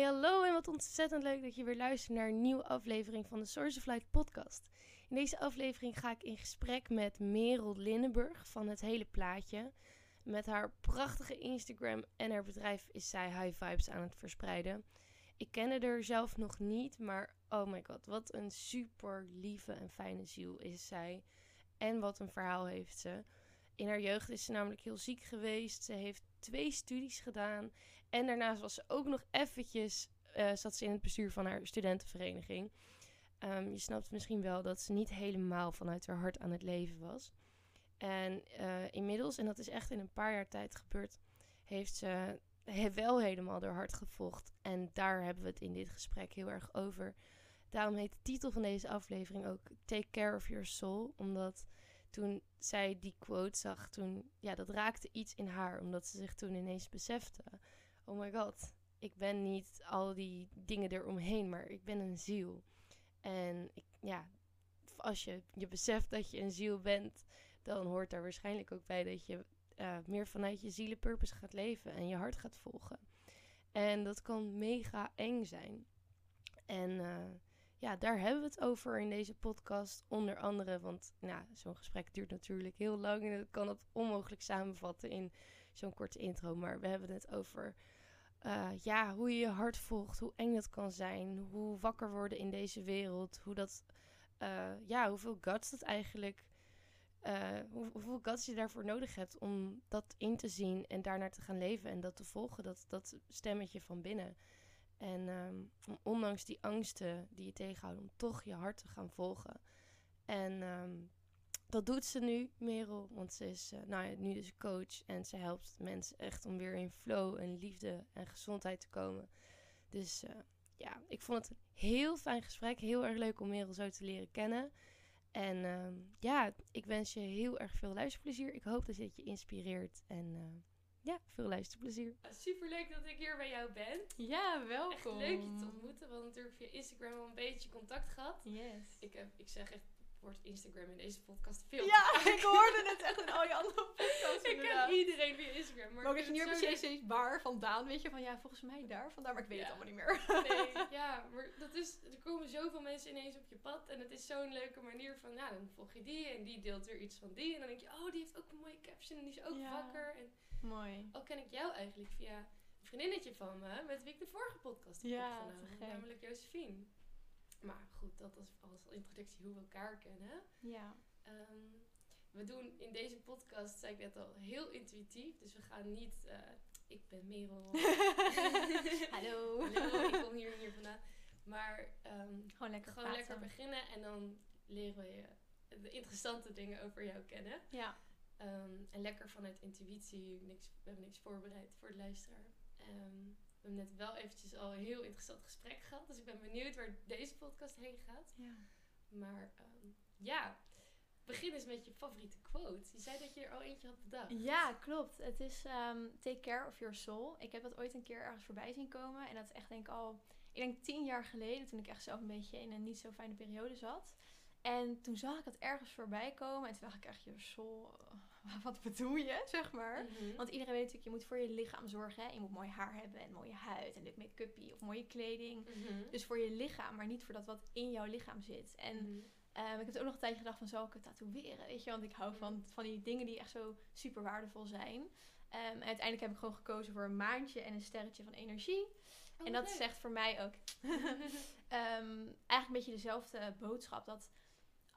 Hey, hallo en wat ontzettend leuk dat je weer luistert naar een nieuwe aflevering van de Source of Light podcast. In deze aflevering ga ik in gesprek met Merel Linnenburg van Het Hele Plaatje. Met haar prachtige Instagram en haar bedrijf is zij high vibes aan het verspreiden. Ik kende haar zelf nog niet, maar oh my god, wat een super lieve en fijne ziel is zij. En wat een verhaal heeft ze. In haar jeugd is ze namelijk heel ziek geweest. Ze heeft twee studies gedaan. En daarnaast was ze ook nog eventjes... Uh, zat ze in het bestuur van haar studentenvereniging. Um, je snapt misschien wel dat ze niet helemaal vanuit haar hart aan het leven was. En uh, inmiddels, en dat is echt in een paar jaar tijd gebeurd... heeft ze wel helemaal haar hart gevolgd. En daar hebben we het in dit gesprek heel erg over. Daarom heet de titel van deze aflevering ook Take Care of Your Soul. Omdat toen zij die quote zag, toen, ja, dat raakte iets in haar. Omdat ze zich toen ineens besefte, oh my god, ik ben niet al die dingen eromheen, maar ik ben een ziel. En ik, ja, als je je beseft dat je een ziel bent, dan hoort daar waarschijnlijk ook bij dat je uh, meer vanuit je zielenpurpose gaat leven en je hart gaat volgen. En dat kan mega eng zijn. En uh, ja, daar hebben we het over in deze podcast. Onder andere, want nou, zo'n gesprek duurt natuurlijk heel lang en ik kan het onmogelijk samenvatten in zo'n korte intro. Maar we hebben het over uh, ja, hoe je je hart volgt, hoe eng dat kan zijn, hoe wakker worden in deze wereld, hoe dat, uh, ja, hoeveel guts dat eigenlijk, hoe, hoeveel guts je daarvoor nodig hebt om dat in te zien en daarnaar te gaan leven en dat te volgen, dat, dat stemmetje van binnen. En um, ondanks die angsten die je tegenhouden, om toch je hart te gaan volgen. En um, dat doet ze nu, Merel. Want ze is uh, nou ja, nu dus coach. En ze helpt mensen echt om weer in flow en liefde en gezondheid te komen. Dus uh, ja, ik vond het een heel fijn gesprek. Heel erg leuk om Merel zo te leren kennen. En um, ja, ik wens je heel erg veel luisterplezier. Ik hoop dat dit je inspireert. En uh, ja, veel luisterplezier. Super leuk dat ik hier bij jou ben. Ja, welkom. Echt leuk je te ontmoeten. We hadden natuurlijk via Instagram al een beetje contact gehad. Yes. Ik, heb, ik zeg echt wordt Instagram in deze podcast veel. Ja, ik hoorde het echt in al je andere podcasts. ik ken iedereen via Instagram. Maar, maar weet je niet precies waar vandaan, weet je van ja, volgens mij daar vandaan, maar ik weet ja. het allemaal niet meer. nee, ja, maar dat is, er komen zoveel mensen ineens op je pad en het is zo'n leuke manier van, ja, dan volg je die en die deelt weer iets van die en dan denk je, oh, die heeft ook een mooie caption en die is ook Ja. wakker. En Mooi. ook ken ik jou eigenlijk via een vriendinnetje van me, met wie ik de vorige podcast heb Ja, opgenomen, namelijk Josephine. Maar goed, dat is als introductie hoe we elkaar kennen. Ja. Ehm, we doen in deze podcast, zei ik net al, heel intuïtief. Dus we gaan niet, eh, ik ben Merel. Hallo. Hallo, ik kom hier en hier vandaan. Maar ehm, Gewoon lekker gewoon lekker beginnen en dan leren we je de interessante dingen over jou kennen. Ja. Ehm, en lekker vanuit intuïtie, niks, we hebben niks voorbereid voor de luisteraar. Ehm, we hebben net wel eventjes al een heel interessant gesprek gehad. Dus ik ben benieuwd waar deze podcast heen gaat. Ja. Maar ehm, ja, begin eens met je favoriete quote. Je zei dat je er al eentje had bedacht. Ja, klopt. Het is ehm, Take Care of Your Soul. Ik heb dat ooit een keer ergens voorbij zien komen. En dat is echt denk ik al, ik denk tien jaar geleden, toen ik echt zelf een beetje in een niet zo fijne periode zat. En toen zag ik het ergens voorbij komen. En toen dacht ik echt, Your Soul, eh, wat bedoel je, zeg maar? Mhm. Want iedereen weet natuurlijk, je moet voor je lichaam zorgen. Hè? Je moet mooi haar hebben en mooie huid en dit make-upie of mooie kleding. Mhm. Dus voor je lichaam, maar niet voor dat wat in jouw lichaam zit. En Mhm. Ehm, ik heb ook nog een tijdje gedacht van, zal ik het tatoeëren? Weet je, want ik hou van, van die dingen die echt zo super waardevol zijn. En uiteindelijk heb ik gewoon gekozen voor een maandje en een sterretje van energie. Oh, en dat leuk. zegt voor mij ook ehm, eigenlijk een beetje dezelfde boodschap. Dat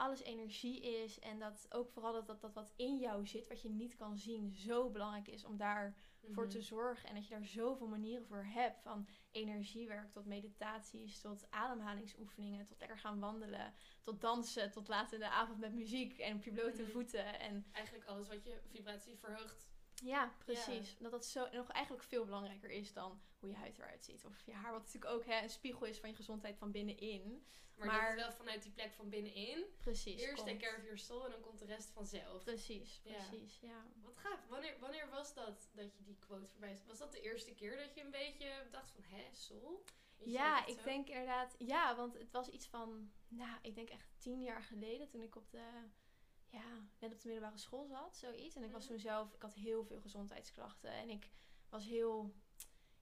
alles energie is en dat ook vooral dat, dat, dat wat in jou zit, wat je niet kan zien, zo belangrijk is om daar voor te Mhm. zorgen. En dat je daar zoveel manieren voor hebt. Van energiewerk tot meditaties, tot ademhalingsoefeningen, tot lekker gaan wandelen, tot dansen, tot laat in de avond met muziek en op je blote Mhm. voeten. En Eigenlijk alles wat je vibratie verhoogt. Ja, precies. Dat dat zo nog eigenlijk veel belangrijker is dan hoe je huid eruit ziet. Of je haar, wat natuurlijk ook hè, een spiegel is van je gezondheid van binnenin. Maar, Maar- dat is wel vanuit die plek van binnenin. Precies. Eerst komt. take care of your soul en dan komt de rest vanzelf. Precies, precies, ja. Wat gaaf. Wanneer, wanneer was dat dat je die quote voorbij? Was dat de eerste keer dat je een beetje dacht van, hè, soul? Ja, ik zo. denk inderdaad. Ja, want het was iets van, nou, ik denk echt tien jaar geleden toen ik op de, ja, net op de middelbare school zat, zoiets. En ik was Mhm. toen zelf, ik had heel veel gezondheidsklachten en ik was heel,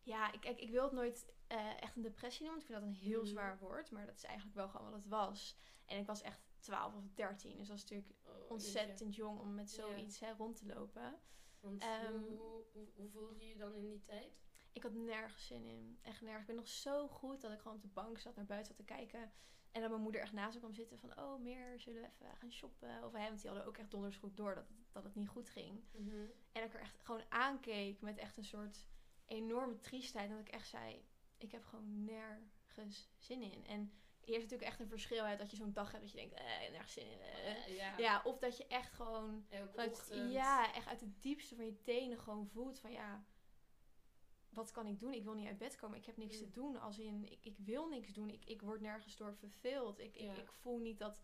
Ja, ik, ik wil het nooit eh, echt een depressie noemen. want Ik vind dat een heel Mhm. zwaar woord. Maar dat is eigenlijk wel gewoon wat het was. En ik was echt 12 of 13. Dus dat is natuurlijk Oh, ontzettend jong om met Ja. zoiets hè, rond te lopen. Want Ehm, hoe, hoe, hoe voelde je je dan in die tijd? Ik had nergens zin in. Echt nergens. Ik ben nog zo goed dat ik gewoon op de bank zat, naar buiten zat te kijken. En dat mijn moeder echt naast me kwam zitten van... Oh, meer, zullen we even gaan shoppen? Of hij, want die hadden ook echt donders goed door dat, het- dat het niet goed ging. Mhm. En dat ik er echt gewoon aankeek met echt een soort enorme triestheid. En dat ik echt zei, ik heb gewoon nergens zin in. En hier is natuurlijk echt een verschil uit dat je zo'n dag hebt dat je denkt, eh, nergens zin in. eh. Eh, ja. Ja, of dat je echt gewoon vanuit, ja, echt uit het diepste van je tenen gewoon voelt van ja, wat kan ik doen? Ik wil niet uit bed komen. Ik heb niks Mm. te doen. Als in, ik, ik wil niks doen. Ik, ik word nergens door verveeld. Ik, Ja. ik, ik voel niet dat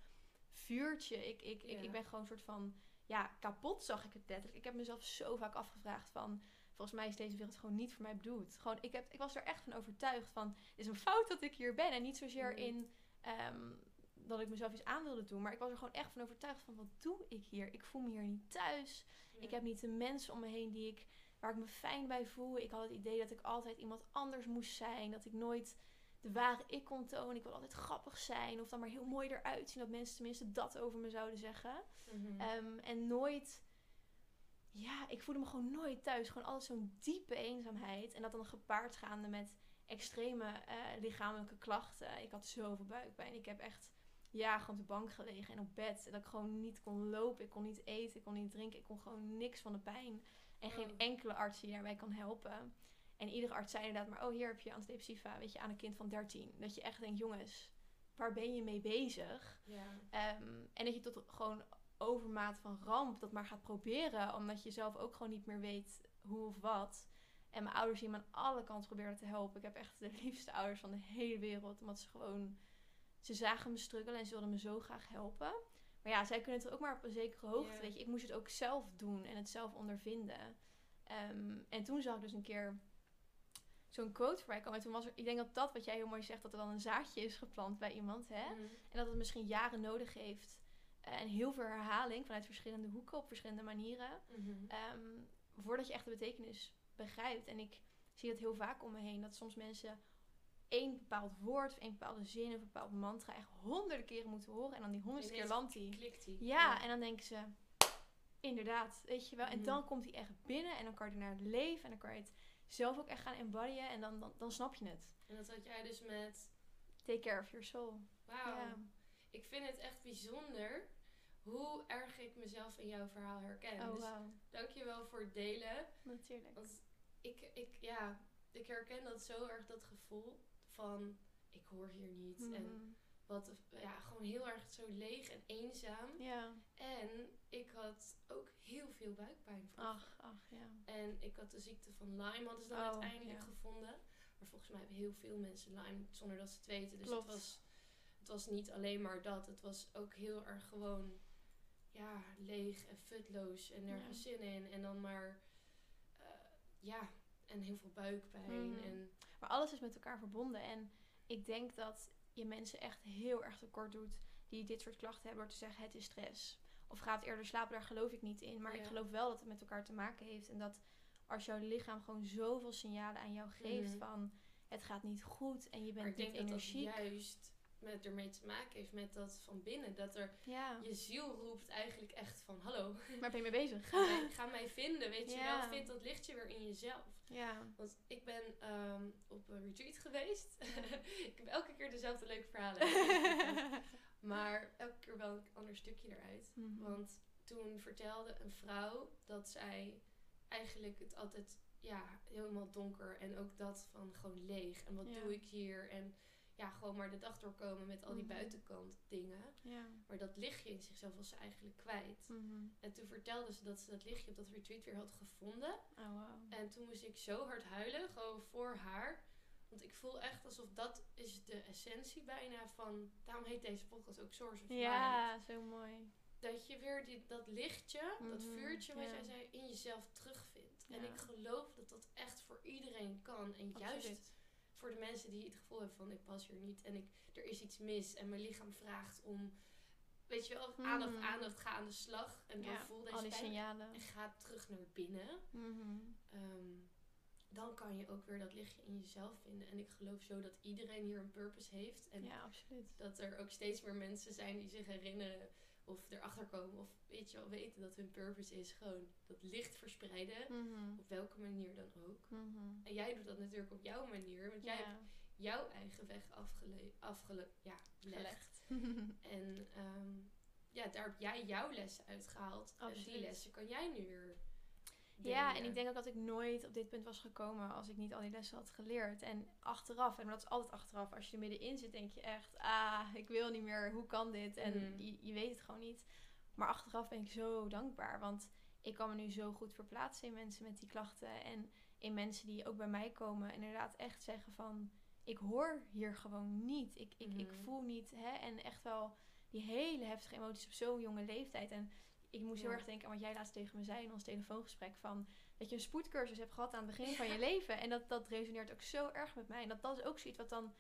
vuurtje. Ik, ik, ik, Ja. ik ben gewoon een soort van, ja, kapot zag ik het letterlijk. Ik heb mezelf zo vaak afgevraagd van, volgens mij is deze wereld gewoon niet voor mij bedoeld. Gewoon, ik, heb, ik was er echt van overtuigd van, het is een fout dat ik hier ben. En niet zozeer Mhm. in... ehm, dat ik mezelf iets aan wilde doen. Maar ik was er gewoon echt van overtuigd van wat doe ik hier? Ik voel me hier niet thuis. Ja. Ik heb niet de mensen om me heen die ik, waar ik me fijn bij voel. Ik had het idee dat ik altijd iemand anders moest zijn. Dat ik nooit de ware ik kon tonen. Ik wil altijd grappig zijn. Of dan maar heel mooi eruit zien. Dat mensen tenminste dat over me zouden zeggen. Mhm. Ehm, en nooit... Ja, ik voelde me gewoon nooit thuis. Gewoon altijd zo'n diepe eenzaamheid. En dat dan gepaard gaande met extreme eh, lichamelijke klachten. Ik had zoveel buikpijn. Ik heb echt ja, gewoon op de bank gelegen en op bed. En dat ik gewoon niet kon lopen. Ik kon niet eten. Ik kon niet drinken. Ik kon gewoon niks van de pijn. En geen Oh. enkele arts die daarbij kan helpen. En iedere arts zei inderdaad maar... Oh, hier heb je antidepressiva. Weet je, aan een kind van 13. Dat je echt denkt, jongens, waar ben je mee bezig? ja. Ehm, en dat je tot gewoon overmaat van ramp dat maar gaat proberen. Omdat je zelf ook gewoon niet meer weet hoe of wat. En mijn ouders die me aan alle kanten probeerden te helpen. Ik heb echt de liefste ouders van de hele wereld. Omdat ze gewoon... Ze zagen me struggelen en ze wilden me zo graag helpen. Maar ja, zij kunnen het ook maar op een zekere hoogte. Weet je, ik moest het ook zelf doen en het zelf ondervinden. Ehm, en toen zag ik dus een keer zo'n quote voorbij komen. En toen was er, ik denk dat dat wat jij heel mooi zegt, dat er dan een zaadje is geplant bij iemand. Hè? Mhm. En dat het misschien jaren nodig heeft. eh, en heel veel herhaling vanuit verschillende hoeken op verschillende manieren. Mhm. ehm, voordat je echt de betekenis begrijpt. En ik zie dat heel vaak om me heen. Dat soms mensen één bepaald woord of één bepaalde zin of een bepaald mantra echt honderden keren moeten horen. En dan die honderdste keer landt die. Klikt die. Ja, en dan denken ze, inderdaad, weet je wel. En Mhm. dan komt hij echt binnen en dan kan je naar leven. En dan kan je het zelf ook echt gaan embodyen. En dan, dan, dan snap je het. En dat had jij dus met... Take care of your soul. Wauw. Ja. Ik vind het echt bijzonder hoe erg ik mezelf in jouw verhaal herken. Oh, dus wauw. dankjewel voor het delen. Natuurlijk. Want ik, ik, ja, ik herken dat zo erg, dat gevoel van... Ik hoor hier niet. En Mhm. wat, ja, gewoon heel erg zo leeg en eenzaam. Ja. En ik had ook heel veel buikpijn vroeger. Ach, ach, ja. En ik had de ziekte van Lyme, hadden ze dan Oh, uiteindelijk ja. gevonden. Maar volgens mij hebben heel veel mensen Lyme zonder dat ze het weten. Dus Klopt. het was, het was niet alleen maar dat. Het was ook heel erg gewoon ja, leeg en futloos en nergens zin in. En dan maar, eh, ja, en heel veel buikpijn. Mhm. En, Maar alles is met elkaar verbonden. En ik denk dat je mensen echt heel erg tekort doet die dit soort klachten hebben door te zeggen het is stress. Of gaat eerder slapen, daar geloof ik niet in. Maar ik geloof wel dat het met elkaar te maken heeft. En dat als jouw lichaam gewoon zoveel signalen aan jou geeft Mhm. van het gaat niet goed en je bent niet energiek. juist met ermee te maken heeft met dat van binnen. Dat er, Ja, je ziel roept eigenlijk echt van hallo, waar ben je mee bezig? ga mij, ga mij vinden. Weet je wel, vind dat lichtje weer in jezelf. ja. Want ik ben ehm, op een retreat geweest. ik heb elke keer dezelfde leuke verhalen. maar elke keer wel een ander stukje eruit. Mhm. Want toen vertelde een vrouw dat zij eigenlijk het altijd ja, helemaal donker en ook dat van gewoon leeg. En wat doe ik hier? En ja, gewoon maar de dag doorkomen met al die Mhm. buitenkant dingen. ja. Maar dat lichtje in zichzelf was ze eigenlijk kwijt. Mhm. En toen vertelde ze dat ze dat lichtje op dat retreat weer had gevonden. Oh, wow. En toen moest ik zo hard huilen, gewoon voor haar. Want ik voel echt alsof dat is de essentie bijna van... Daarom heet deze podcast ook Source of Light. Ja, zo mooi. Dat je weer die, dat lichtje, dat Mhm, vuurtje wat ja. jij zei, in jezelf terugvindt. En ik geloof dat dat echt voor iedereen kan. En juist. Voor de mensen die het gevoel hebben van ik pas hier niet. En ik, er is iets mis. En mijn lichaam vraagt om... Weet je wel, aandacht, Mhm. aandacht, ga aan de slag. En Ja, voel al deze die pijn. signalen. En ga terug naar binnen. Mhm. Ehm, dan kan je ook weer dat lichtje in jezelf vinden. En ik geloof zo dat iedereen hier een purpose heeft. En ja, absoluut. dat er ook steeds meer mensen zijn die zich herinneren of erachter komen of weet je wel weten dat hun purpose is gewoon dat licht verspreiden. Mhm. Op welke manier dan ook. Mhm. En jij doet dat natuurlijk op jouw manier, want jij Ja, hebt jouw eigen weg afgele afgele ja, gelegd. En ehm, ja, daar heb jij jouw lessen uitgehaald. En die Absoluut. lessen kan jij nu weer Ja, en ik denk ook dat ik nooit op dit punt was gekomen als ik niet al die lessen had geleerd. En achteraf, en dat is altijd achteraf, als je er middenin zit, denk je echt, ah, ik wil niet meer, hoe kan dit? En Mhm. je, je weet het gewoon niet. Maar achteraf ben ik zo dankbaar, want ik kan me nu zo goed verplaatsen in mensen met die klachten. En in mensen die ook bij mij komen, en inderdaad echt zeggen van, ik hoor hier gewoon niet. Ik, ik, ik Mhm. voel niet, hè, en echt wel die hele heftige emoties op zo'n jonge leeftijd. En ik moest heel erg denken aan wat jij laatst tegen me zei in ons telefoongesprek. Van dat je een spoedcursus hebt gehad aan het begin van je leven. En dat, dat resoneert ook zo erg met mij. En dat, dat is ook zoiets wat dan...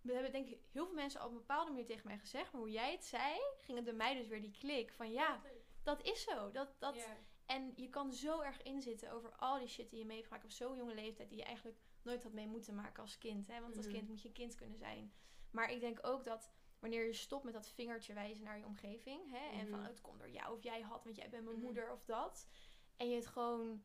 We hebben denk ik heel veel mensen op een bepaalde manier tegen mij gezegd. Maar hoe jij het zei, ging het bij mij dus weer die klik. Van ja, dat is zo. Dat, dat. En je kan zo erg inzitten over al die shit die je meemaakt op zo'n jonge leeftijd. Die je eigenlijk nooit had mee moeten maken als kind. Hè? Want als Mhm. kind moet je kind kunnen zijn. Maar ik denk ook dat wanneer je stopt met dat vingertje wijzen naar je omgeving. Hè? En van Mhm. oh, het komt door jou of jij had, want jij bent mijn Mhm. moeder of dat. En je het gewoon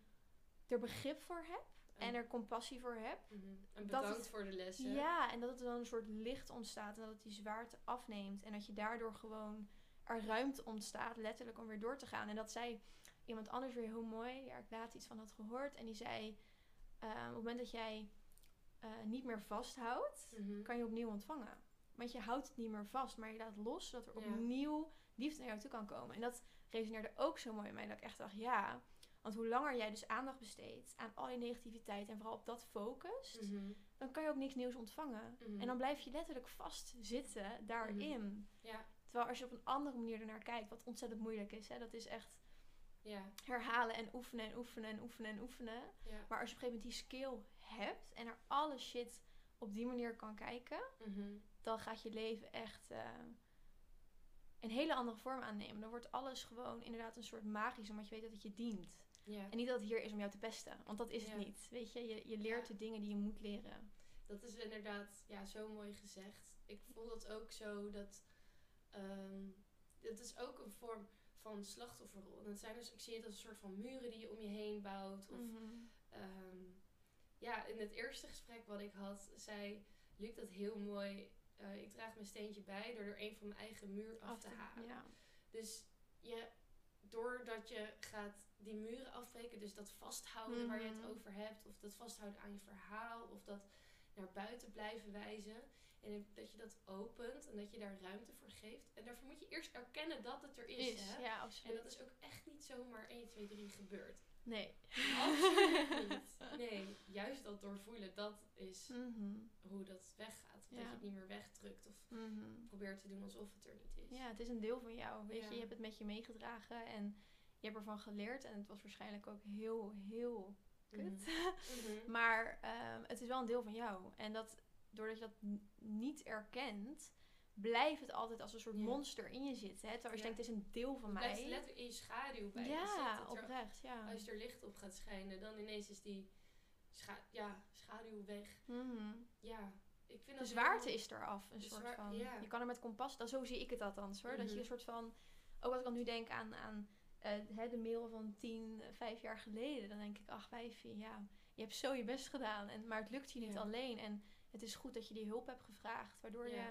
er begrip voor hebt. En En- er compassie voor hebt. Mhm. En dat bedankt het- voor de lessen. Ja, en dat er dan een soort licht ontstaat. En dat het die zwaarte afneemt. En dat je daardoor gewoon er ruimte ontstaat, letterlijk, om weer door te gaan. En dat zei iemand anders weer heel mooi, waar ik laatst iets van had gehoord. En die zei, eh, op het moment dat jij eh, niet meer vasthoudt, kan je opnieuw ontvangen. Want je houdt het niet meer vast, maar je laat los, zodat er Ja. opnieuw liefde naar jou toe kan komen. En dat resoneerde ook zo mooi in mij, dat ik echt dacht, ja... Want hoe langer jij dus aandacht besteedt aan al die negativiteit en vooral op dat focust, Mhm. dan kan je ook niks nieuws ontvangen. Mhm. En dan blijf je letterlijk vast zitten daarin. Ja, Terwijl als je op een andere manier ernaar kijkt, wat ontzettend moeilijk is, hè, dat is echt ja, herhalen en oefenen en oefenen en oefenen en oefenen. ja. Maar als je op een gegeven moment die skill hebt en naar alle shit op die manier kan kijken, Mhm. Dan gaat je leven echt eh, een hele andere vorm aannemen. Dan wordt alles gewoon inderdaad een soort magisch, omdat je weet dat het je dient. ja. En niet dat het hier is om jou te pesten, want dat is het Ja. niet. Weet je, je, je leert Ja. de dingen die je moet leren. Dat is inderdaad ja, zo mooi gezegd. Ik voel dat ook zo dat. ehm het is ook een vorm van slachtofferrol. En het zijn dus, ik zie het als een soort van muren die je om je heen bouwt. Of Mhm. ehm, ja, in het eerste gesprek wat ik had, zei Luc dat heel mooi. Eh, ik draag mijn steentje bij door er een van mijn eigen muur af, te halen. Ja. Dus je, doordat je gaat die muren afbreken, dus dat vasthouden waar je het Mhm. over hebt, of dat vasthouden aan je verhaal, of dat naar buiten blijven wijzen, en dat je dat opent en dat je daar ruimte voor geeft. En daarvoor moet je eerst erkennen dat het er is. Is, hè? ja, En dat is ook echt niet zomaar 1, 2, 3 gebeurd. Nee. Absoluut niet. Nee, juist dat doorvoelen, dat is Mhm. hoe dat weggaat. Dat je het niet meer wegdrukt of Mhm. probeert te doen alsof het er niet is. Ja, het is een deel van jou. Weet Ja. je, je hebt het met je meegedragen en je hebt ervan geleerd. En het was waarschijnlijk ook heel, heel kut. Mhm. maar ehm, het is wel een deel van jou. En dat, doordat je dat niet erkent, blijft het altijd als een soort monster in je zitten. Hè? Terwijl je denkt, het is een deel van Het blijft mij. letterlijk in je schaduw bij je Ja, zitten. Oprecht. Ja. Als er licht op gaat schijnen, dan ineens is die scha ja, schaduw weg. Mhm. Ja, ik vind De dat zwaarte heel- is eraf, een De soort van. ja. Je kan er met kompas, dan zo zie ik het althans hoor. Dat je Mhm. een soort van, ook als ik dan nu denk aan, aan eh, hè, de mail van tien, eh, vijf jaar geleden, dan denk ik, ach wijfie, ja, je hebt zo je best gedaan. En, maar het lukt je niet Ja. alleen. En het is goed dat je die hulp hebt gevraagd, waardoor je.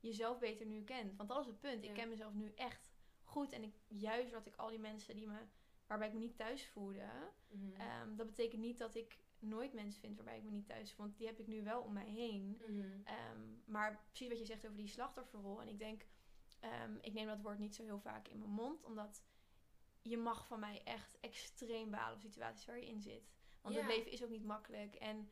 Jezelf beter nu kent. Want dat is het punt. Ik ken mezelf nu echt goed. En ik, juist wat ik al die mensen die me, waarbij ik me niet thuis voelde, Mhm. ehm, dat betekent niet dat ik nooit mensen vind waarbij ik me niet thuis voel. Want die heb ik nu wel om mij heen. Mhm. Ehm, maar precies wat je zegt over die slachtofferrol. En ik denk, ehm, ik neem dat woord niet zo heel vaak in mijn mond. Omdat je mag van mij echt extreem balen op situaties waar je in zit. Want Ja. het leven is ook niet makkelijk. En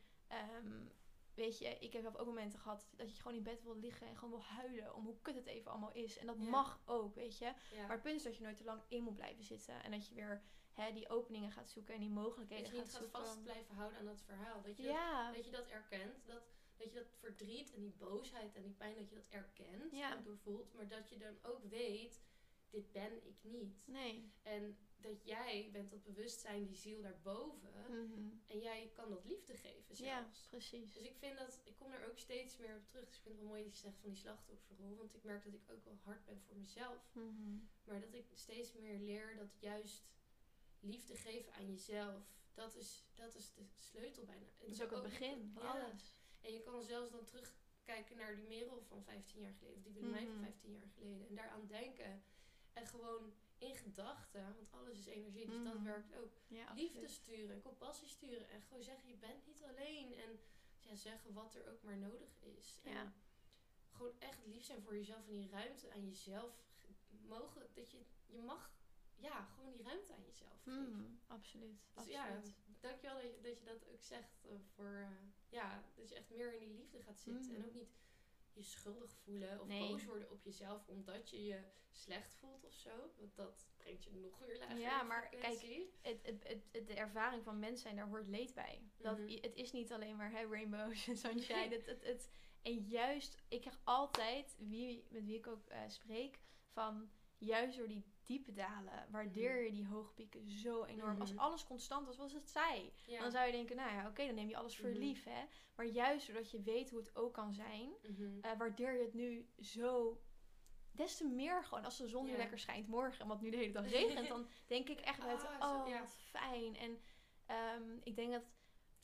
weet je, ik heb zelf ook momenten gehad dat je gewoon in bed wil liggen en gewoon wil huilen. Om hoe kut het even allemaal is. En dat Ja. mag ook, weet je. Ja. Maar het punt is dat je nooit te lang in moet blijven zitten. En dat je weer hè, die openingen gaat zoeken en die mogelijkheden dat je niet gaat gaat zoeken. vast blijven houden aan dat verhaal. Dat je, Ja. dat, dat je dat erkent. Dat, dat je dat verdriet en die boosheid en die pijn, dat je dat erkent en doorvoelt. Maar dat je dan ook weet, dit ben ik niet. Nee. En dat jij bent dat bewustzijn, die ziel daarboven. Mhm. En jij kan dat liefde geven zelfs. Ja, precies. Dus ik vind dat, ik kom er ook steeds meer op terug. Dus ik vind het wel mooi dat je zegt van die slachtofferrol. Want ik merk dat ik ook wel hard ben voor mezelf. Mhm. Maar dat ik steeds meer leer dat juist liefde geven aan jezelf, dat is, dat is de sleutel bijna. En Dat is ook het begin van ja. alles. En je kan zelfs dan terugkijken naar die Merel van 15 jaar geleden, of die van Mhm. 15 jaar geleden. En daaraan denken. En gewoon in gedachten, want alles is energie, dus dat Mhm. werkt ook. Ja, Liefde sturen en compassie sturen. En gewoon zeggen, je bent niet alleen. En ja, zeggen wat er ook maar nodig is. En Ja. gewoon echt lief zijn voor jezelf en die ruimte aan jezelf ge- mogen. Dat je, je mag, ja, gewoon die ruimte aan jezelf geven. Mhm, Absoluut. Dus ja, absoluut. dankjewel dat je, dat je dat ook zegt. eh, voor, eh, ja, dat je echt meer in die liefde gaat zitten. Mhm. En ook niet je schuldig voelen of Nee. boos worden op jezelf omdat je je slecht voelt of zo. Want dat brengt je nog weer lager Ja, maar kijk, frequentie. het, het, het, het- de ervaring van mens zijn, daar hoort leed bij. Dat, Mhm. Het is niet alleen maar hè, rainbows en sunshine. het, het, het, en juist, ik krijg altijd, wie, met wie ik ook eh, spreek, van juist door die diepe dalen, waardeer je die hoge pieken zo enorm. Als Mhm. alles constant was, was het zij. Ja. Dan zou je denken, nou ja, oké, dan neem je alles voor Mhm. lief, hè. Maar juist doordat je weet hoe het ook kan zijn, Mhm. eh, waardeer je het nu zo des te meer gewoon als de zon Ja. lekker schijnt morgen, want nu de hele dag regent, dan denk ik echt Ah, oh, ja. wat fijn. En ehm, ik denk dat,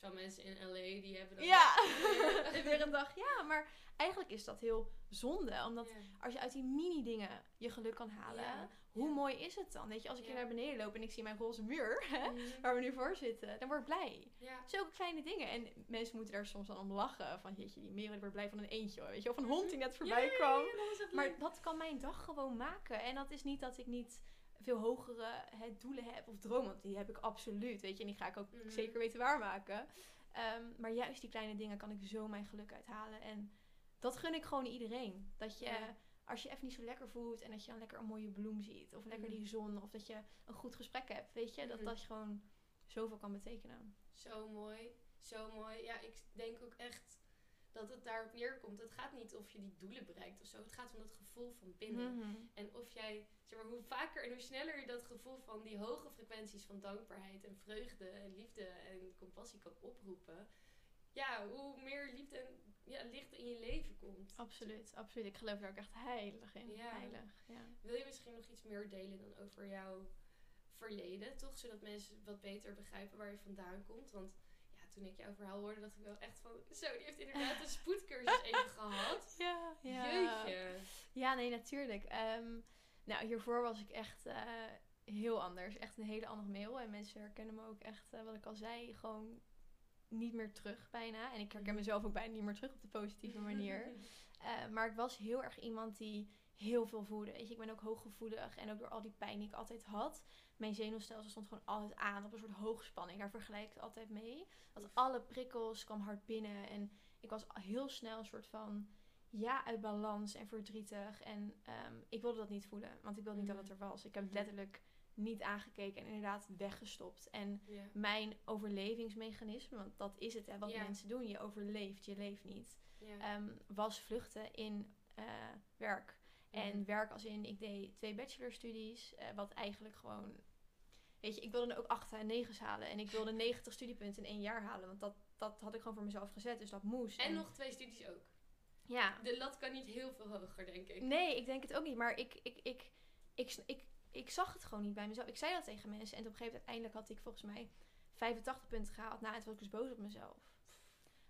Zo mensen in LA die hebben dat. ja, weer een dag, ja, maar eigenlijk is dat heel zonde, omdat als je uit die mini dingen je geluk kan halen, hoe ja. mooi is het dan? Weet je, als ik hier naar beneden loop en ik zie mijn roze muur, hè, Mhm. waar we nu voor zitten, dan word ik blij. Zulke kleine dingen. En mensen moeten daar soms dan om lachen. Van, jeetje, die Merel die wordt blij van een eentje. hoor. Weet je, of een hond die net voorbij kwam. dat Maar dat kan mijn dag gewoon maken. En dat is niet dat ik niet veel hogere hè, doelen heb of dromen. Want die heb ik absoluut. Weet je, en die ga ik ook Mhm. zeker weten waarmaken. Ehm, maar juist die kleine dingen kan ik zo mijn geluk uithalen. En dat gun ik gewoon iedereen. Dat je, Ja. Als je even niet zo lekker voelt en dat je dan lekker een mooie bloem ziet. Of lekker Mhm. die zon. Of dat je een goed gesprek hebt. Weet je, dat Mhm. dat je gewoon zoveel kan betekenen. Zo mooi. Zo mooi. Ja, ik denk ook echt dat het daarop neerkomt. Het gaat niet of je die doelen bereikt of zo. Het gaat om dat gevoel van binnen. Mhm. En of jij, zeg maar, hoe vaker en hoe sneller je dat gevoel van die hoge frequenties van dankbaarheid en vreugde en liefde en compassie kan oproepen. Ja, hoe meer liefde en ja, licht in je leven komt. Absoluut, absoluut. Ik geloof daar ook echt heilig in. Ja. Heilig, ja. Wil je misschien nog iets meer delen dan over jouw verleden, toch? Zodat mensen wat beter begrijpen waar je vandaan komt. Want ja, toen ik jouw verhaal hoorde, dacht ik wel echt van... Zo, die heeft inderdaad een spoedcursus even gehad. Ja, Jeetje. Ja, nee, natuurlijk. Ehm, nou, hiervoor was ik echt eh, heel anders. Echt een hele andere mail. En mensen herkennen me ook echt, eh, wat ik al zei, gewoon niet meer terug bijna. En ik herken Mhm. mezelf ook bijna niet meer terug op de positieve manier. Eh, maar ik was heel erg iemand die heel veel voelde. Weet je, ik ben ook hooggevoelig. En ook door al die pijn die ik altijd had. Mijn zenuwstelsel stond gewoon altijd aan op een soort hoogspanning. Daar vergelijk ik het altijd mee. Dat alle prikkels kwam hard binnen. En ik was heel snel een soort van... Ja, uit balans en verdrietig. En ehm, ik wilde dat niet voelen. Want ik wilde niet dat het er was. Ik heb Mhm. letterlijk niet aangekeken en inderdaad weggestopt. En mijn overlevingsmechanisme, want dat is het hè, wat mensen doen. Je overleeft, je leeft niet ehm, was vluchten in eh, werk. En werk als in, ik deed twee bachelorstudies, eh, wat eigenlijk gewoon... Weet je, ik wilde ook 8 en 9 halen. En ik wilde 90 studiepunten in één jaar halen. Want dat, dat had ik gewoon voor mezelf gezet, dus dat moest. En nog twee studies ook. Ja. De lat kan niet heel veel hoger, denk ik. Nee, ik denk het ook niet. Maar ik, ik, ik, ik, ik, ik, zag het gewoon niet bij mezelf. Ik zei dat tegen mensen. En op een gegeven moment uiteindelijk had ik volgens mij 85 punten gehaald. Nou, en toen was ik dus boos op mezelf.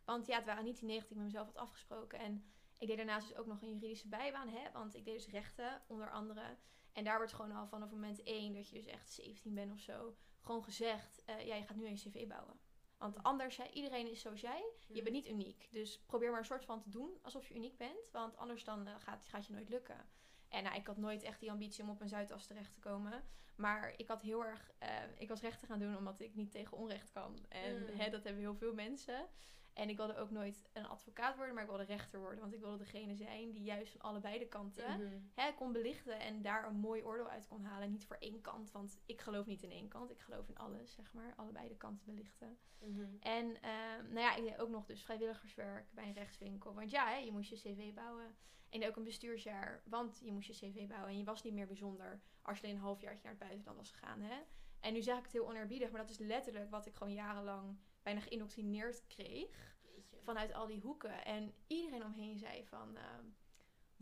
Want ja, het waren niet die 90 die ik met mezelf had afgesproken. En ik deed daarnaast dus ook nog een juridische bijbaan. Hè? Want ik deed dus rechten, onder andere. En daar wordt gewoon al vanaf moment 1, dat je dus echt 17 bent of zo, gewoon gezegd, eh, ja, je gaat nu een cv bouwen. Want anders, hè, iedereen is zoals jij. Je bent niet uniek. Dus probeer maar een soort van te doen alsof je uniek bent. Want anders dan eh, gaat, gaat je nooit lukken. En nou, ik had nooit echt die ambitie om op een Zuidas terecht te komen. Maar ik had heel erg... eh, ik was rechten gaan doen omdat ik niet tegen onrecht kan. En Mm. hè, dat hebben heel veel mensen. En ik wilde ook nooit een advocaat worden, maar ik wilde rechter worden. Want ik wilde degene zijn die juist van allebei de kanten Mhm. hè, kon belichten en daar een mooi oordeel uit kon halen. Niet voor één kant, want ik geloof niet in één kant. Ik geloof in alles, zeg maar. Allebei de kanten belichten. Mhm. En ehm, nou ja, ik deed ook nog dus vrijwilligerswerk bij een rechtswinkel. Want ja, hè, je moest je cv bouwen. En ook een bestuursjaar, want je moest je cv bouwen. En je was niet meer bijzonder als je alleen een halfjaartje naar het buitenland was gegaan. Hè? En nu zeg ik het heel oneerbiedig, maar dat is letterlijk wat ik gewoon jarenlang bijna geïndoctrineerd kreeg. Jeetje. Vanuit al die hoeken. En iedereen omheen zei van... ehm,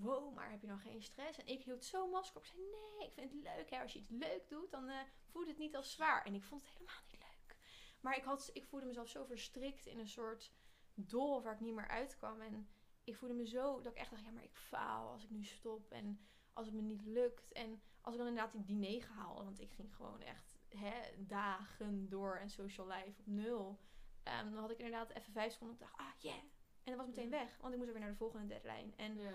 wow, maar heb je dan geen stress? En ik hield zo masker op. Ik zei, nee, ik vind het leuk. Hè. Als je iets leuk doet, dan eh, voelt het niet als zwaar. En ik vond het helemaal niet leuk. Maar ik, had, ik voelde mezelf zo verstrikt in een soort doolhof waar ik niet meer uitkwam. En ik voelde me zo dat ik echt dacht, ja, maar ik faal als ik nu stop. En als het me niet lukt. En als ik dan inderdaad die diner haalde. Want ik ging gewoon echt hè, dagen door en social life op nul. Ehm, dan had ik inderdaad even vijf seconden. Ik dacht, ah, yeah. En dat was meteen weg. Want ik moest weer naar de volgende deadline. En Ja.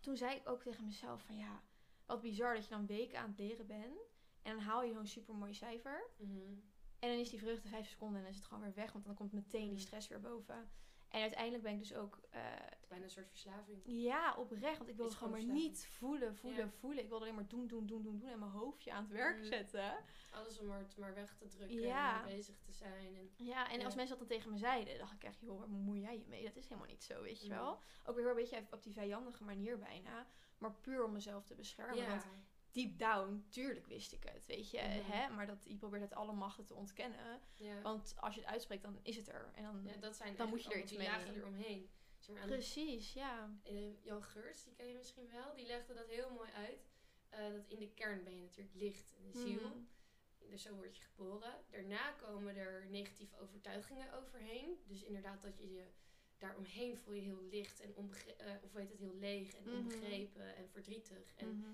toen zei ik ook tegen mezelf van ja, wat bizar dat je dan weken aan het leren bent. En dan haal je zo'n super mooi cijfer. Mhm. En dan is die vreugde vijf seconden en is het gewoon weer weg. Want dan komt meteen die stress weer boven. En uiteindelijk ben ik dus ook, eh, bijna een soort verslaving. ja, oprecht. Want ik wilde gewoon maar niet voelen, voelen, Ja. voelen. Ik wilde alleen maar doen, doen, doen, doen, doen. En mijn hoofdje aan het werk Mm. zetten. Alles om het maar weg te drukken Ja. en bezig te zijn. En, Ja, en Ja. als mensen dat dan tegen me zeiden, dacht ik echt, joh, waar bemoei jij je mee? Dat is helemaal niet zo, weet je Mm. wel. Ook weer een beetje op die vijandige manier bijna. Maar puur om mezelf te beschermen. ja. Want deep down, tuurlijk wist ik het, weet je. Mhm. Hè? Maar dat, je probeert het alle machten te ontkennen. ja. Want als je het uitspreekt, dan is het er. En dan... ja, dat zijn dan moet je er iets mee. lagen eromheen. Zeg maar, aan de Precies, ja. Eh, Jan Geurts, die ken je misschien wel, die legde dat heel mooi uit. Eh, dat in de kern ben je natuurlijk licht en de ziel. Mhm. Dus zo word je geboren. Daarna komen er negatieve overtuigingen overheen. Dus inderdaad dat je je daaromheen voel je heel licht en onbegre- eh, of weet het heel leeg en Mhm. onbegrepen en verdrietig. En Mhm.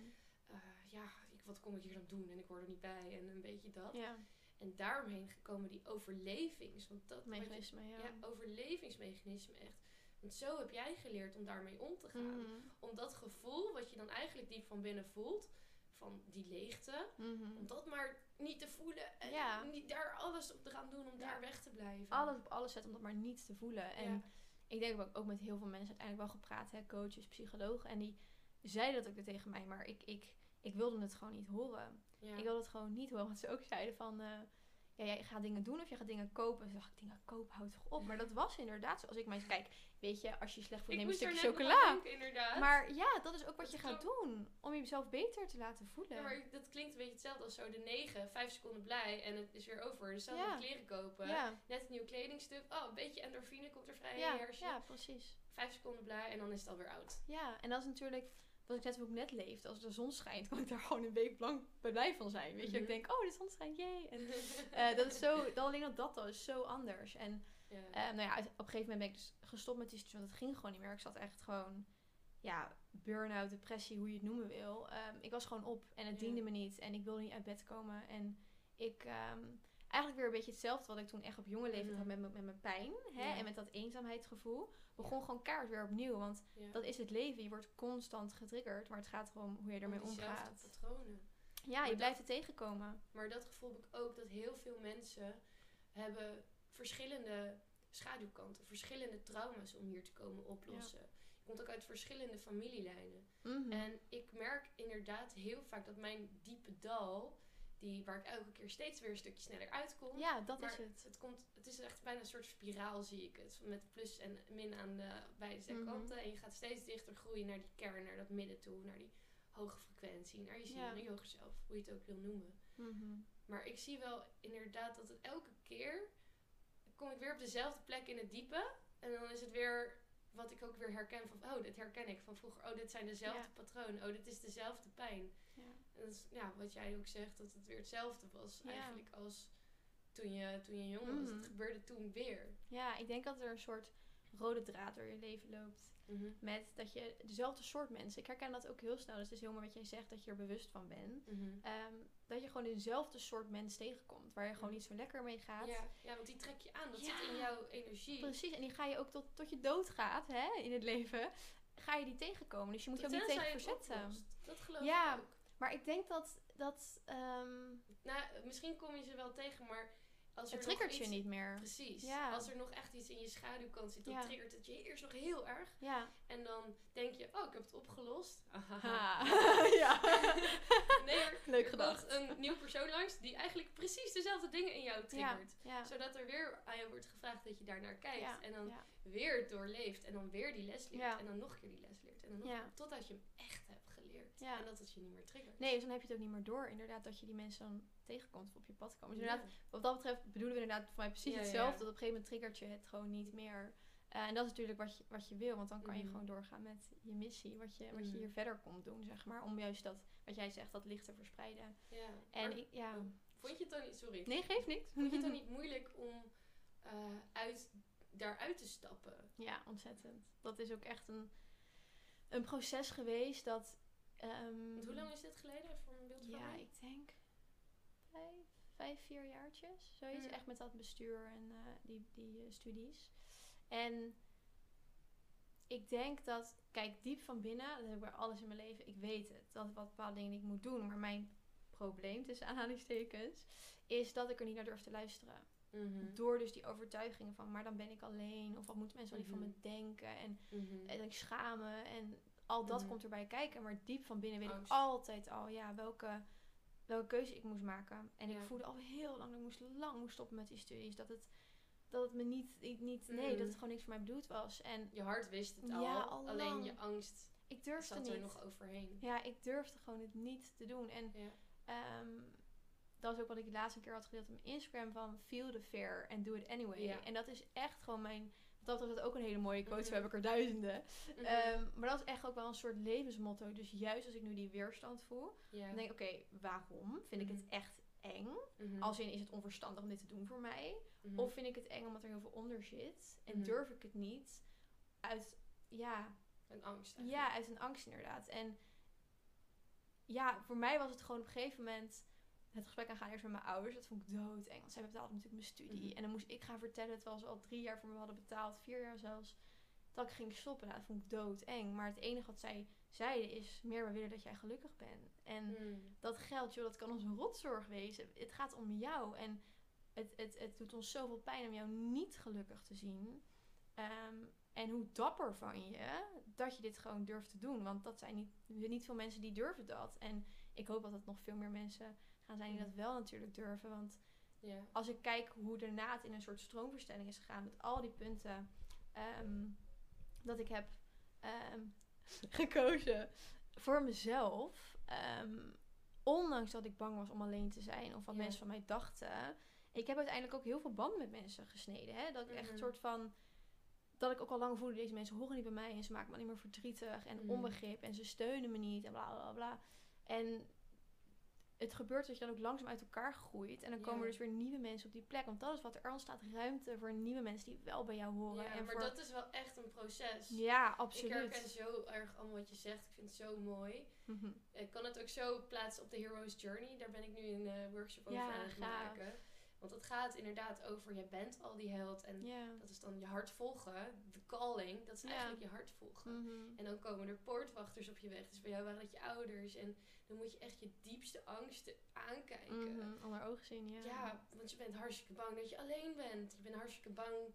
Ja, ik, wat kom ik hier dan doen en ik word er niet bij en een beetje dat. Ja, En daaromheen komen die overlevings, want dat wat je- mechanisme, ja. ja, overlevingsmechanisme echt. Want zo heb jij geleerd om daarmee om te gaan Mhm. om dat gevoel, wat je dan eigenlijk diep van binnen voelt, van die leegte, Mhm. om dat maar niet te voelen en Ja. niet daar alles op te gaan doen om Ja. daar weg te blijven. Alles op alles zetten om dat maar niet te voelen. En ik denk ook, ook met heel veel mensen uiteindelijk wel gepraat, hè, coaches, psychologen. En die zeiden dat ook tegen mij, maar ik, ik, ik wilde het gewoon niet horen. Ja. Ik wilde het gewoon niet horen. Want ze ook zeiden van... eh, ja, jij gaat dingen doen of je gaat dingen kopen. En toen dacht ik, dingen kopen, houd toch op. Maar dat was inderdaad zo. Als ik mij kijk, weet je, als je je slecht voelt, neem een stukje chocola. denken, inderdaad. Maar ja, dat is ook wat Dat je gaat doen. Om jezelf beter te laten voelen. ja, maar dat klinkt een beetje hetzelfde als zo de 9, 5 seconden blij en het is weer over. Hetzelfde Ja. met kleren kopen. ja, Net een nieuw kledingstuk. Oh, een beetje endorfine komt er vrij in ja, je hersenen. ja, precies. 5 seconden blij en dan is het alweer oud. Ja, en dat is natuurlijk wat ik net ook net leefde. Als de zon schijnt, kan ik daar gewoon een week lang bij blij van zijn. Weet je, Mhm. ik denk, oh, de zon schijnt, jee. En eh, dat is zo, dat alleen dat dat al is zo anders. En. Eh, nou ja, op een gegeven moment ben ik dus gestopt met die studie, want het ging gewoon niet meer. Ik zat echt gewoon, ja, burn-out, depressie, hoe je het noemen wil. Ehm, ik was gewoon op en het diende me niet en ik wilde niet uit bed komen. En ik, ehm, eigenlijk weer een beetje hetzelfde wat ik toen echt op jonge leeftijd Mhm. had met, mijn- met mijn pijn. Hè? Ja. En met dat eenzaamheidsgevoel. Begon gewoon kaart weer opnieuw, want ja. dat is het leven. Je wordt constant getriggerd, maar het gaat erom hoe je ermee Om diezelfde omgaat. patronen. Ja, Maar je dat- blijft het tegenkomen. Maar dat gevoel heb ik ook dat heel veel mensen hebben verschillende schaduwkanten, verschillende trauma's om hier te komen oplossen. Je komt ook uit verschillende familielijnen. Mhm. En ik merk inderdaad heel vaak dat mijn diepe dal, die, waar ik elke keer steeds weer een stukje sneller uitkom. ja, dat maar is het. Het, komt, het is echt bijna een soort spiraal, zie ik het. Met plus en min aan de beide Mhm. kanten. En je gaat steeds dichter groeien naar die kern, naar dat midden toe, naar die hoge frequentie, naar je ziel, Ja. naar je hoger zelf, hoe je het ook wil noemen. Mhm. Maar ik zie wel inderdaad dat het elke keer kom ik weer op dezelfde plek in het diepe. En dan is het weer wat ik ook weer herken van, oh, dit herken ik van vroeger. Oh, dit zijn dezelfde Ja. patronen. Oh, dit is dezelfde pijn. Ja. En dat is ja, wat jij ook zegt, dat het weer hetzelfde was Ja. eigenlijk als toen je, toen je jong was. Mhm. Het gebeurde toen weer. ja, ik denk dat er een soort rode draad door je leven loopt. Met dat je dezelfde soort mensen. Ik herken dat ook heel snel. Dus het is heel mooi wat jij zegt dat je er bewust van bent. Mhm. Ehm, dat je gewoon dezelfde soort mens tegenkomt. Waar je gewoon niet zo lekker mee gaat. Ja, ja, want die trek je aan. Dat Ja. zit in jouw energie. Precies. En die ga je ook tot, tot je dood gaat hè, in het leven. Ga je die tegenkomen. Dus je moet je ook niet tegen verzetten. Dat geloof Ja. ik ook. Maar ik denk dat... dat ehm, Nou, misschien kom je ze wel tegen, maar als er Het triggert je niet meer. Precies. Ja. Als er nog echt iets in je schaduwkant zit, dan Ja. triggert het je eerst nog heel erg. Ja. En dan denk je, oh, ik heb het opgelost. Ja. Nee Leuk er gedacht. komt een nieuw persoon langs die eigenlijk precies dezelfde dingen in jou triggert. Zodat er weer aan je wordt gevraagd dat je daar naar kijkt. En dan weer doorleeft. En dan weer die les leert. En dan nog een keer die les leert. En dan nog totdat je hem echt hebt Ja. En dat het je niet meer triggert. Nee, dus dan heb je het ook niet meer door. Inderdaad, dat je die mensen dan tegenkomt of op je pad komen. Dus inderdaad, wat dat betreft bedoelen we inderdaad voor mij precies hetzelfde. Dat op een gegeven moment triggert je het gewoon niet meer. Eh, en dat is natuurlijk wat je, wat je wil, want dan kan je Mhm. gewoon doorgaan met je missie. Wat je, wat je Mhm. hier verder komt doen, zeg maar. Om juist dat, wat jij zegt, dat licht te verspreiden. Ja. En Maar ik, ja. oh, vond je het dan niet, sorry. Nee, geeft niks. Vond je het dan niet moeilijk om eh, uit, daaruit te stappen? Ja, ontzettend. Dat is ook echt een, een proces geweest dat... ehm, hoe lang is dit geleden? Voor een beeld Ja, ik denk vijf, vijf vier jaartjes. Zoiets. Mm. Echt met dat bestuur en eh, die, die eh, studies. En ik denk dat, kijk, diep van binnen, dat heb ik bij alles in mijn leven, ik weet het. Dat wat bepaalde dingen ik moet doen. Maar mijn probleem, tussen aanhalingstekens, is dat ik er niet naar durf te luisteren. Mhm. Door dus die overtuigingen van, maar dan ben ik alleen. Of wat moeten mensen wel niet van Mhm. me denken. En Mhm. en ik schamen en al dat Mhm. komt erbij kijken. Maar diep van binnen weet Angst. ik altijd al ja, welke, welke keuze ik moest maken. En ik voelde al heel lang dat ik moest lang moest stoppen met die studies. Dat het, dat het me niet, ik niet nee, dat Mhm. het gewoon niks voor mij bedoeld was. En Je hart wist het al, Ja, al alleen lang. je angst ik durfde zat niet. er nog overheen. Ja, ik durfde gewoon het niet te doen. En Ja. ehm, dat is ook wat ik de laatste keer had gedeeld op mijn Instagram van feel the fear and do it anyway. Ja. En dat is echt gewoon mijn, dat betreft ook een hele mooie quote. Mhm. Zo heb ik er duizenden. Mhm. Ehm, maar dat is echt ook wel een soort levensmotto. Dus juist als ik nu die weerstand voel, dan denk ik, oké, waarom? Vind ik Mhm. het echt eng? Mhm. Als in, is het onverstandig om dit te doen voor mij? Mhm. Of vind ik het eng omdat er heel veel onder zit? En Mhm. durf ik het niet? Uit, ja, een angst. ja, uit een angst inderdaad. En ja, voor mij was het gewoon op een gegeven moment het gesprek aangaan eerst met mijn ouders. Dat vond ik doodeng. Want zij betaalden natuurlijk mijn studie. Mhm. En dan moest ik gaan vertellen, terwijl ze al drie jaar voor me hadden betaald. Vier jaar zelfs. Dat ik ging stoppen. Nou, dat vond ik doodeng. Maar het enige wat zij zeiden is, meer we willen dat jij gelukkig bent. En Mhm. dat geld, joh, dat kan ons een rotzorg wezen. Het gaat om jou. En het, het, het doet ons zoveel pijn om jou niet gelukkig te zien. Ehm, en hoe dapper van je dat je dit gewoon durft te doen. Want dat zijn niet, niet veel mensen die durven dat. En ik hoop dat het nog veel meer mensen gaan zijn die Mhm. dat wel natuurlijk durven. Want Ja. als ik kijk hoe daarna het in een soort stroomverstelling is gegaan met al die punten ehm, dat ik heb ehm, gekozen voor mezelf. ehm, ondanks dat ik bang was om alleen te zijn of wat mensen van mij dachten. Ik heb uiteindelijk ook heel veel banden met mensen gesneden. Hè? Dat ik echt een Mhm. soort van. Dat ik ook al lang voelde, deze mensen horen niet bij mij en ze maken me alleen maar verdrietig en Mhm. onbegrip en ze steunen me niet en bla bla bla. En het gebeurt dat je dan ook langzaam uit elkaar groeit. En dan komen er dus weer nieuwe mensen op die plek. Want dat is wat er ontstaat. Ruimte voor nieuwe mensen die wel bij jou horen. Ja, en maar voor... dat is wel echt een proces. Ja, Ik absoluut. herken zo erg allemaal wat je zegt. Ik vind het zo mooi. Mhm. Ik kan het ook zo plaatsen op de Hero's Journey. Daar ben ik nu een eh, workshop over aan het maken. Want het gaat inderdaad over, je bent al die held. En dat is dan je hart volgen. De calling, dat is eigenlijk je hart volgen. Mhm. En dan komen er poortwachters op je weg. Dus bij jou waren dat je ouders. En dan moet je echt je diepste angsten aankijken. Mhm. Onder ogen zien, ja. Ja, want je bent hartstikke bang dat je alleen bent. Je bent hartstikke bang.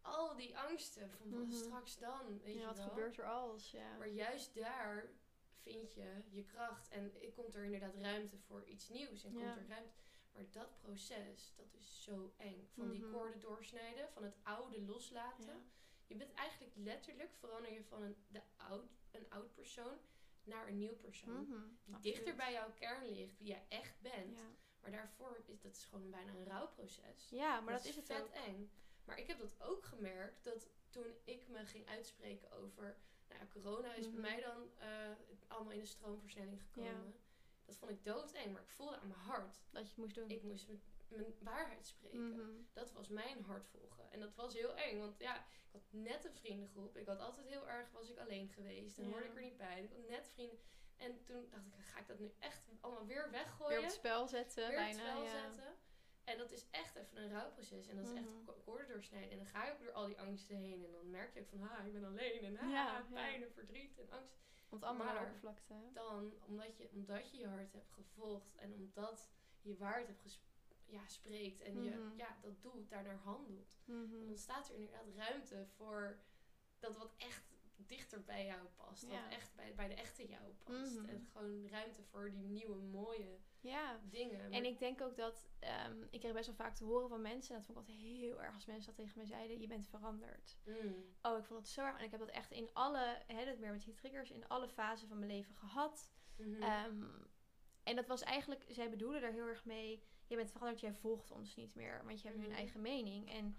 Al die angsten van wat Mhm. straks dan, weet Ja, je wat wel. gebeurt er als? Ja. Maar juist daar vind je je kracht. En komt er inderdaad ruimte voor iets nieuws. En Ja. komt er ruimte. Maar dat proces, dat is zo eng. Van die Mhm. koorden doorsnijden, van het oude loslaten. Ja. Je bent eigenlijk letterlijk, verander je van een, de oud, een oud persoon naar een nieuw persoon. Mhm. Die Absoluut. dichter bij jouw kern ligt, wie jij echt bent. Ja. Maar daarvoor is dat is gewoon bijna een rouwproces. ja, maar dat, is het vet ook. eng. Maar ik heb dat ook gemerkt dat toen ik me ging uitspreken over. Nou corona is Mhm. bij mij dan eh, allemaal in de stroomversnelling gekomen. Ja. Dat vond ik doodeng, maar ik voelde aan mijn hart. Dat je het moest doen. Ik moest mijn waarheid spreken. Mhm. Dat was mijn hart volgen. En dat was heel eng, want ja, ik had net een vriendengroep. Ik had altijd heel erg, was ik alleen geweest. En Ja. hoorde ik er niet bij. Ik had net vrienden. En toen dacht ik, ga ik dat nu echt allemaal weer Weer weggooien? op het spel zetten, weer het bijna. spel ja. zetten. En dat is echt even een rouwproces. En dat is Mhm. echt ko- koorden doorsnijden. En dan ga je ook door al die angsten heen. En dan merk je ook van, ha, ik ben alleen. En ha, ja. pijn en verdriet en angst. Want allemaal de Maar- oppervlakte. hè? Dan, omdat je, omdat je je hart hebt gevolgd. En omdat je waarheid hebt ja, spreekt en je Mhm. ja, dat doet, daarnaar handelt, dan Mhm. ontstaat er inderdaad ruimte voor dat wat echt dichter bij jou past. Ja. Wat echt bij, bij de echte jou past. Mhm. En gewoon ruimte voor die nieuwe, mooie Ja. dingen. En ik denk ook dat, ehm, ik kreeg best wel vaak te horen van mensen, en dat vond ik altijd heel erg als mensen dat tegen mij zeiden, je bent veranderd. Mm. Oh, ik vond het zo erg. En ik heb dat echt in alle, hè, dat meer met die triggers, in alle fasen van mijn leven gehad. Mhm. Ehm, en dat was eigenlijk, zij bedoelen er heel erg mee, je bent veranderd, jij volgt ons niet meer, want je hebt nu Mhm. een eigen mening. En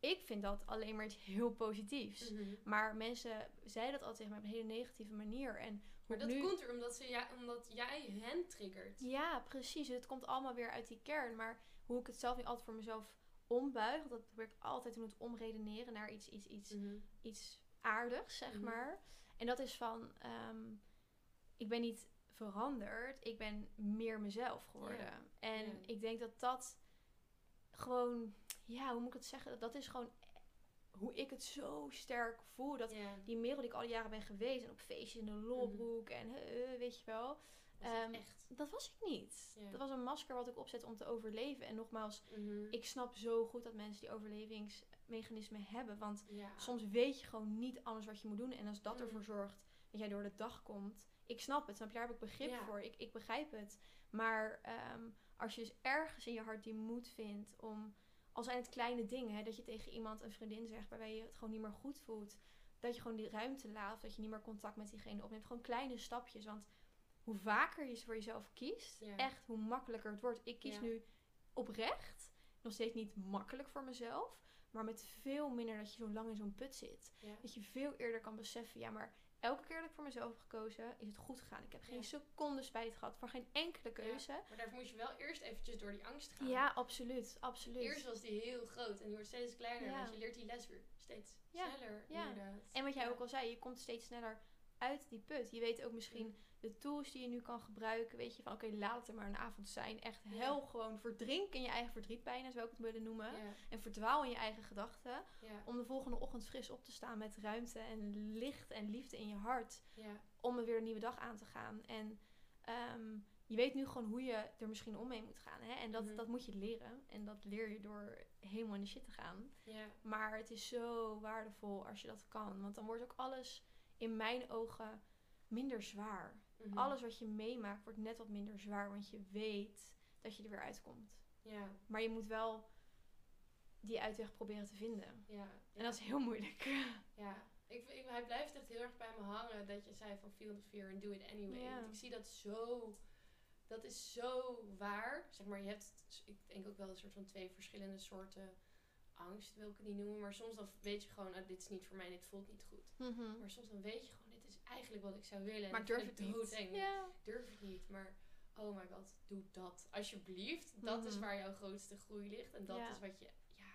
ik vind dat alleen maar iets heel positiefs. Mhm. Maar mensen zeiden dat altijd tegen mij op een hele negatieve manier. En Maar dat nu... komt er omdat, ze, ja, omdat jij hen triggert. Ja, precies. Het komt allemaal weer uit die kern. Maar hoe ik het zelf nu altijd voor mezelf ombuig, want dat probeer ik altijd te doen, omredeneren naar iets, iets, iets, Mhm. iets aardigs, zeg Mhm. maar. En dat is van, ehm, ik ben niet veranderd, ik ben meer mezelf geworden. Ja. En Ja. ik denk dat dat gewoon, ja, hoe moet ik het zeggen? Dat is gewoon hoe ik het zo sterk voel. Dat die Merel die ik al die jaren ben geweest en op feestjes in de lolbroek en eh, weet je wel. Was Ehm, echt. Dat was ik niet. Dat was een masker wat ik opzet om te overleven. En nogmaals, Mhm. ik snap zo goed dat mensen die overlevingsmechanismen hebben. Want ja. soms weet je gewoon niet alles wat je moet doen. En als dat Mm. ervoor zorgt dat jij door de dag komt. Ik snap het, snap je? Daar heb ik begrip Ja. voor. Ik, ik begrijp het. Maar ehm, als je dus ergens in je hart die moed vindt om... Al zijn het kleine dingen, hè, dat je tegen iemand, een vriendin zegt... waarbij je het gewoon niet meer goed voelt. Dat je gewoon die ruimte laat. Of dat je niet meer contact met diegene opneemt. Gewoon kleine stapjes. Want hoe vaker je ze voor jezelf kiest... Ja. echt hoe makkelijker het wordt. Ik kies Ja. nu oprecht. Nog steeds niet makkelijk voor mezelf. Maar met veel minder dat je zo lang in zo'n put zit. Ja. Dat je veel eerder kan beseffen, ja, maar elke keer dat ik voor mezelf heb gekozen, is het goed gegaan. Ik heb geen Ja. seconde spijt gehad voor geen enkele keuze. Maar daarvoor moet je wel eerst eventjes door die angst gaan. Ja, absoluut, absoluut. Eerst was die heel groot en die wordt steeds kleiner. Ja. Want je leert die les weer steeds sneller. ja. En wat jij ook al zei, je komt steeds sneller uit die put. Je weet ook misschien de tools die je nu kan gebruiken. Weet je van, oké, laat het er maar een avond zijn. Echt Ja. hel gewoon verdrink in je eigen verdriet bijna, zou ik het willen noemen. Ja, En verdwaal in je eigen gedachten. ja, Om de volgende ochtend fris op te staan met ruimte en licht en liefde in je hart. ja. om er weer een nieuwe dag aan te gaan. En ehm, je weet nu gewoon hoe je er misschien om mee moet gaan. Hè? En dat, Mhm. dat moet je leren. En dat leer je door helemaal in de shit te gaan. Maar het is zo waardevol als je dat kan. Want dan wordt ook alles in mijn ogen minder zwaar. Mhm. Alles wat je meemaakt wordt net wat minder zwaar. Want je weet dat je er weer uitkomt. Ja, Maar je moet wel die uitweg proberen te vinden. ja. En dat is heel moeilijk. Ja, ik, ik, hij blijft echt heel erg bij me hangen dat je zei van feel the fear and do it anyway. Ja. Want ik zie dat zo, dat is zo waar. Zeg maar, je hebt, ik denk ook wel een soort van twee verschillende soorten angst, wil ik het niet noemen. Maar soms dan weet je gewoon, ah, dit is niet voor mij, dit voelt niet goed. Mhm. Maar soms dan weet je gewoon, dit is eigenlijk wat ik zou willen. en Maar ik durf het niet. Ik durf het niet, maar oh my god, doe dat. Alsjeblieft, dat is Mhm. waar jouw grootste groei ligt. En dat is wat je, ja.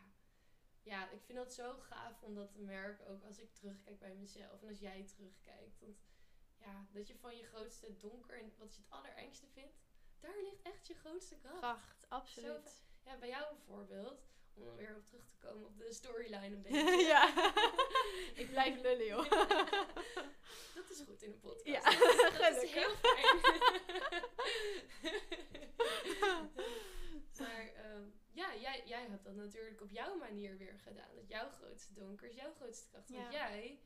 Ja, ik vind dat zo gaaf om dat te merken, ook als ik terugkijk bij mezelf. En als jij terugkijkt. Want ja, dat je van je grootste donker en wat je het allerengste vindt, daar ligt echt je grootste kracht. Kracht, absoluut. Ja, bij jou bijvoorbeeld, om weer op terug te komen op de storyline een beetje. ja. ik blijf lullen, joh. Dat is goed in een podcast. Ja, dat, is- dat is gelukkig. heel fijn. maar ehm, ja, jij, jij hebt dat natuurlijk op jouw manier weer gedaan. Dat jouw grootste donker is jouw grootste kracht. Want Ja. jij,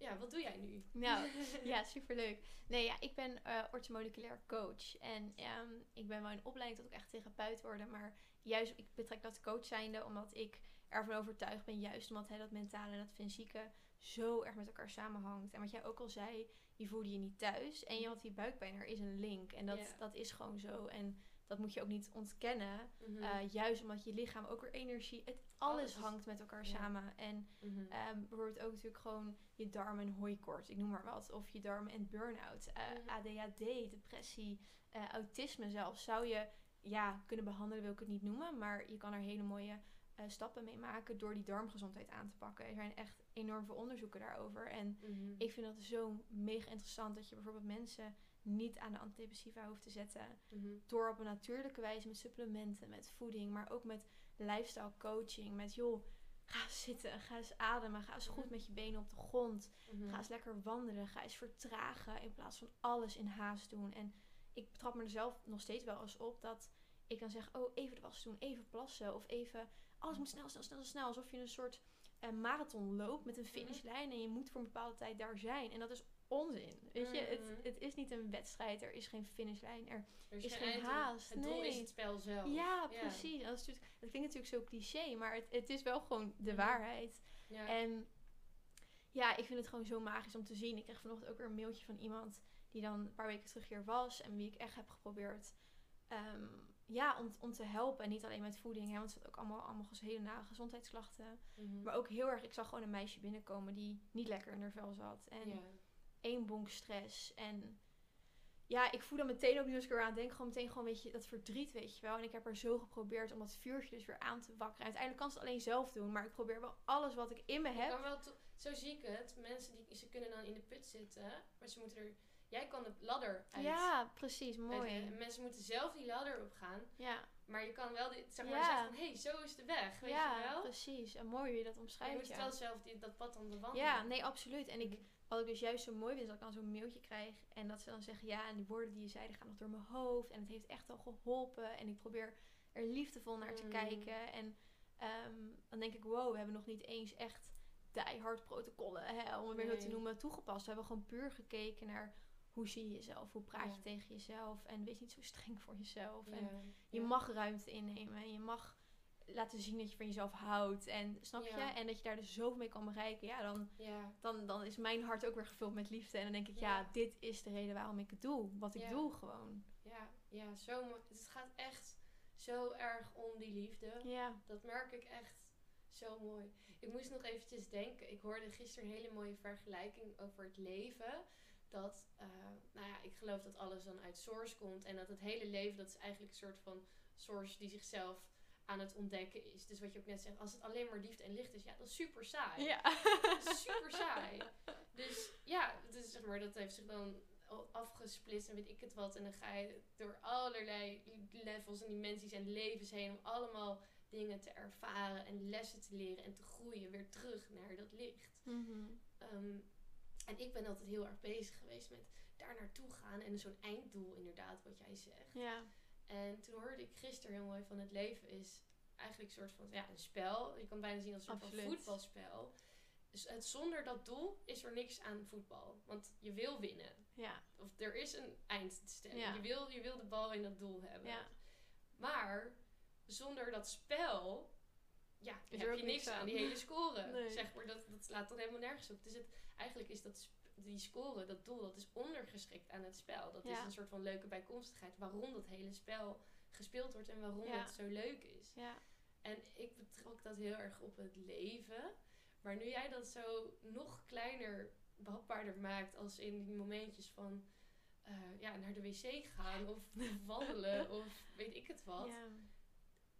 ja, wat doe jij nu? Nou, ja, superleuk. Nee, ja, ik ben eh orthomoleculair coach. En ehm, ik ben wel in opleiding tot ook echt therapeut worden. Maar juist, ik betrek dat coach zijnde omdat ik ervan overtuigd ben. Juist omdat hè, dat mentale en dat fysieke zo erg met elkaar samenhangt. En wat jij ook al zei, je voelde je niet thuis. En je had die buikpijn, er is een link. En dat, dat is gewoon zo. En dat moet je ook niet ontkennen. Mhm. Eh, juist omdat je lichaam ook weer energie... Het, alles hangt met elkaar ja. samen. En. Ehm, bijvoorbeeld ook natuurlijk gewoon je darmen en hooikoorts, ik noem maar wat. Of je darmen en burn-out, eh, Mhm. ADHD, depressie, eh, autisme zelfs. Zou je ja, kunnen behandelen, wil ik het niet noemen. Maar je kan er hele mooie stappen mee maken door die darmgezondheid aan te pakken. Er zijn echt enorm veel onderzoeken daarover. En Mhm. ik vind dat zo mega interessant dat je bijvoorbeeld mensen niet aan de antidepressiva hoeft te zetten. Mhm. Door op een natuurlijke wijze met supplementen, met voeding, maar ook met lifestyle coaching. Met joh, ga eens zitten, ga eens ademen, ga eens goed Mhm. met je benen op de grond. Mhm. Ga eens lekker wandelen, ga eens vertragen in plaats van alles in haast doen. En ik betrap me er zelf nog steeds wel eens op dat ik dan zeg, oh, even de was doen, even plassen. Of even, alles moet snel, snel, snel, snel. Alsof je een soort eh, marathon loopt met een finishlijn. En je moet voor een bepaalde tijd daar zijn. En dat is onzin. Weet je, het, Mhm. het is niet een wedstrijd. Er is geen finishlijn. Er, Er is geen haast, Het doel is nee. het spel zelf. ja, precies. Dat, dat klinkt natuurlijk zo cliché. Maar het, het is wel gewoon de Mhm. waarheid. Ja. En ja, ik vind het gewoon zo magisch om te zien. Ik kreeg vanochtend ook weer een mailtje van iemand die dan een paar weken terug hier was. En wie ik echt heb geprobeerd ehm, ja, om, om te helpen. En niet alleen met voeding, hè, want ze had ook allemaal, allemaal hele nare gezondheidsklachten. Mhm. Maar ook heel erg, ik zag gewoon een meisje binnenkomen die niet lekker in haar vel zat. En. Één bonk stress. En ja, ik voel dan meteen ook nu als ik eraan denk, gewoon meteen gewoon, weet je, dat verdriet, weet je wel. En ik heb er zo geprobeerd om dat vuurtje dus weer aan te wakkeren. En uiteindelijk kan ze het alleen zelf doen, maar ik probeer wel alles wat ik in me heb. kan wel zo zie ik het. Mensen die, ze kunnen dan in de put zitten, maar ze moeten er. Jij kan de ladder uit. Ja, precies, mooi. en mensen moeten zelf die ladder opgaan. Ja, Maar je kan wel dit, zeg maar Ja. zeggen van, hé, hey, zo is de weg, weet ja je wel? precies. En mooi hoe je dat Maar je omschrijft. moet ja. wel zelf die, dat pad dan bewandelen. Ja, nee, absoluut. En ik, Mhm. Wat ik dus juist zo mooi vind, is dat ik dan zo'n mailtje krijg. En dat ze dan zeggen, ja, en die woorden die je zei, die gaan nog door mijn hoofd. En het heeft echt wel geholpen. En ik probeer er liefdevol naar te Mm. kijken. En ehm, dan denk ik, wow, we hebben nog niet eens echt diehard protocollen, hè, om het weer zo te Nee. noemen, toegepast. We hebben gewoon puur gekeken naar hoe zie je jezelf, hoe praat je Ja. tegen jezelf. En wees niet zo streng voor jezelf. En je ja. mag ruimte innemen. En je mag laten zien dat je van jezelf houdt. En snap je? En dat je daar dus zoveel mee kan bereiken. Ja, dan, Ja, dan, dan is mijn hart ook weer gevuld met liefde. En dan denk ik, ja, Ja. dit is de reden waarom ik het doe. Wat ik doe gewoon. ja, ja, zo mooi. Het gaat echt zo erg om die liefde. Ja. Dat merk ik echt zo mooi. Ik moest nog eventjes denken. Ik hoorde gisteren een hele mooie vergelijking over het leven. Dat, eh, nou ja, ik geloof dat alles dan uit source komt. En dat het hele leven, dat is eigenlijk een soort van source die zichzelf aan het ontdekken is. Dus wat je ook net zegt, als het alleen maar liefde en licht is, ja, dat is super saai. Ja. Super saai. Dus ja, dus zeg maar, dat heeft zich dan afgesplitst en weet ik het wat. En dan ga je door allerlei levels en dimensies en levens heen om allemaal dingen te ervaren en lessen te leren en te groeien weer terug naar dat licht. Mhm. Ehm, en ik ben altijd heel erg bezig geweest met daar naartoe gaan en zo'n einddoel inderdaad, wat jij zegt. Ja. En toen hoorde ik gisteren heel mooi van het leven is eigenlijk een soort van ja, een spel. Je kan bijna zien als een soort Absoluut. van voetbalspel. Dus het, zonder dat doel is er niks aan voetbal. Want je wil winnen. Ja. Of er is een eindstelling. Ja. Je, wil, je wil de bal in dat doel hebben. Ja. Maar zonder dat spel ja, Is heb je niks aan aan. die hele score. Nee. Zeg maar, dat, dat slaat dan helemaal nergens op. Dus het, eigenlijk is dat die score, dat doel, dat is ondergeschikt aan het spel. Dat is een soort van leuke bijkomstigheid waarom dat hele spel gespeeld wordt en waarom Ja. het zo leuk is. Ja. En ik betrok dat heel erg op het leven. Maar nu jij dat zo nog kleiner, behapbaarder maakt als in die momentjes van eh, ja, naar de wc gaan of wandelen of weet ik het wat.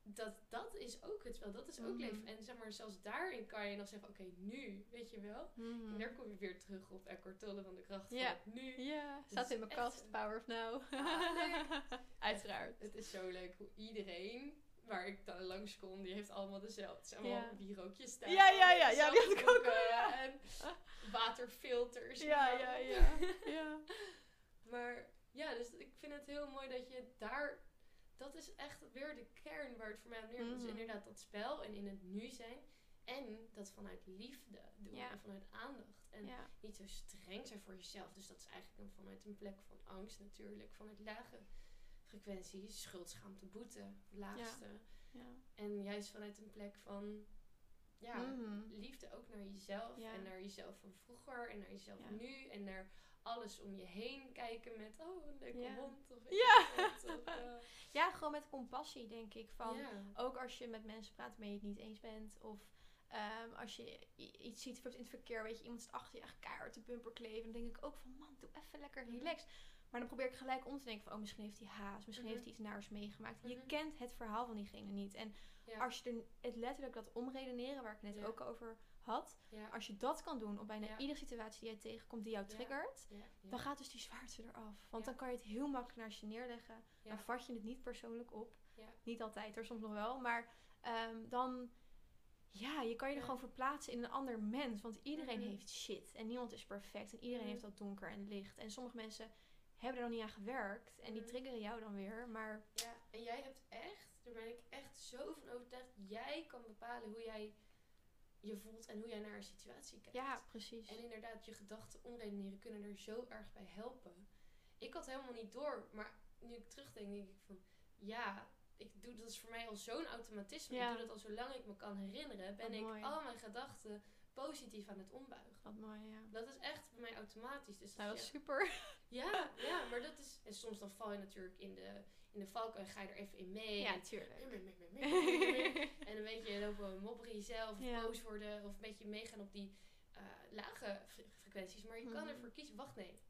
Dat, dat is ook het spel, dat is ook Mhm. leven. En zeg maar, zelfs daarin kan je nog zeggen, oké, nu, weet je wel. Mhm. En daar kom je weer terug op Eckhart Tolle van de kracht van het nu. Ja, staat in mijn kast. een- Power of Now. Ah. Uiteraard. Het is zo leuk hoe iedereen waar ik dan langs kom, die heeft allemaal dezelfde. Het zijn allemaal bierookjes staan. Ja, ja, ja, ja, die had ik ook, En waterfilters. Ja, ja, ja. ja. Maar ja, dus ik vind het heel mooi dat je daar... Dat is echt weer de kern waar het voor mij op neerkomt. Dus Mhm. inderdaad dat spel en in het nu zijn. En dat vanuit liefde doen Ja. en vanuit aandacht. En Ja. niet zo streng zijn voor jezelf. Dus dat is eigenlijk vanuit een plek van angst natuurlijk. Vanuit lage frequenties, schuld, schaamte, boete, laagste. Ja. En juist vanuit een plek van ja, Mhm. liefde ook naar jezelf. En naar jezelf van vroeger en naar jezelf nu. En naar alles om je heen kijken met, oh, een leuke Ja. hond. Of Ja. ik wat, of, eh, ja, gewoon met compassie, denk ik. Van, ja. Ook als je met mensen praat waarmee je het niet eens bent. Of ehm, als je iets ziet bijvoorbeeld in het verkeer. Weet je, iemand staat achter je echt keihard te bumper kleven. Dan denk ik ook van, man, doe even lekker Mhm. relaxed. Maar dan probeer ik gelijk om te denken van, oh, misschien heeft hij haast. Misschien Mhm. heeft hij iets naars meegemaakt. Je Mhm. kent het verhaal van diegene niet. En Ja. als je er het letterlijk dat omredeneren, waar ik net ook over had. ja. Als je dat kan doen op bijna Ja. iedere situatie die jij tegenkomt die jou triggert. Dan gaat dus die zwaarte eraf. Want dan kan je het heel makkelijk naast je neerleggen. Dan vat je het niet persoonlijk op. Niet altijd, er soms nog wel. Maar ehm, dan, ja, je kan je er gewoon verplaatsen in een ander mens. Want iedereen Mhm. heeft shit. En niemand is perfect. En iedereen Mhm. heeft dat donker en licht. En sommige mensen hebben er nog niet aan gewerkt. En die Mhm. triggeren jou dan weer. Maar Ja. en jij hebt echt, daar ben ik echt zo van overtuigd, jij kan bepalen hoe jij je voelt en hoe jij naar een situatie kijkt. Ja, precies. En inderdaad, je gedachten omredeneren kunnen er zo erg bij helpen. Ik had helemaal niet door, maar nu ik terugdenk, denk ik van ja, ik doe dat is voor mij al zo'n automatisme. Ja. Ik doe dat al zolang ik me kan herinneren, ben Wat ik mooi. al mijn gedachten positief aan het ombuigen. Wat mooi, ja. Dat is echt bij mij automatisch. Dus Nou, dat is super. ja, ja, maar dat is. En soms dan val je natuurlijk in de, in de valkuil en ga je er even in mee. Ja, En- tuurlijk. en een beetje lopen mopperen jezelf, of Ja. boos worden, of een beetje meegaan op die eh, lage fre- frequenties. Maar je kan Mhm. ervoor kiezen, wacht nee.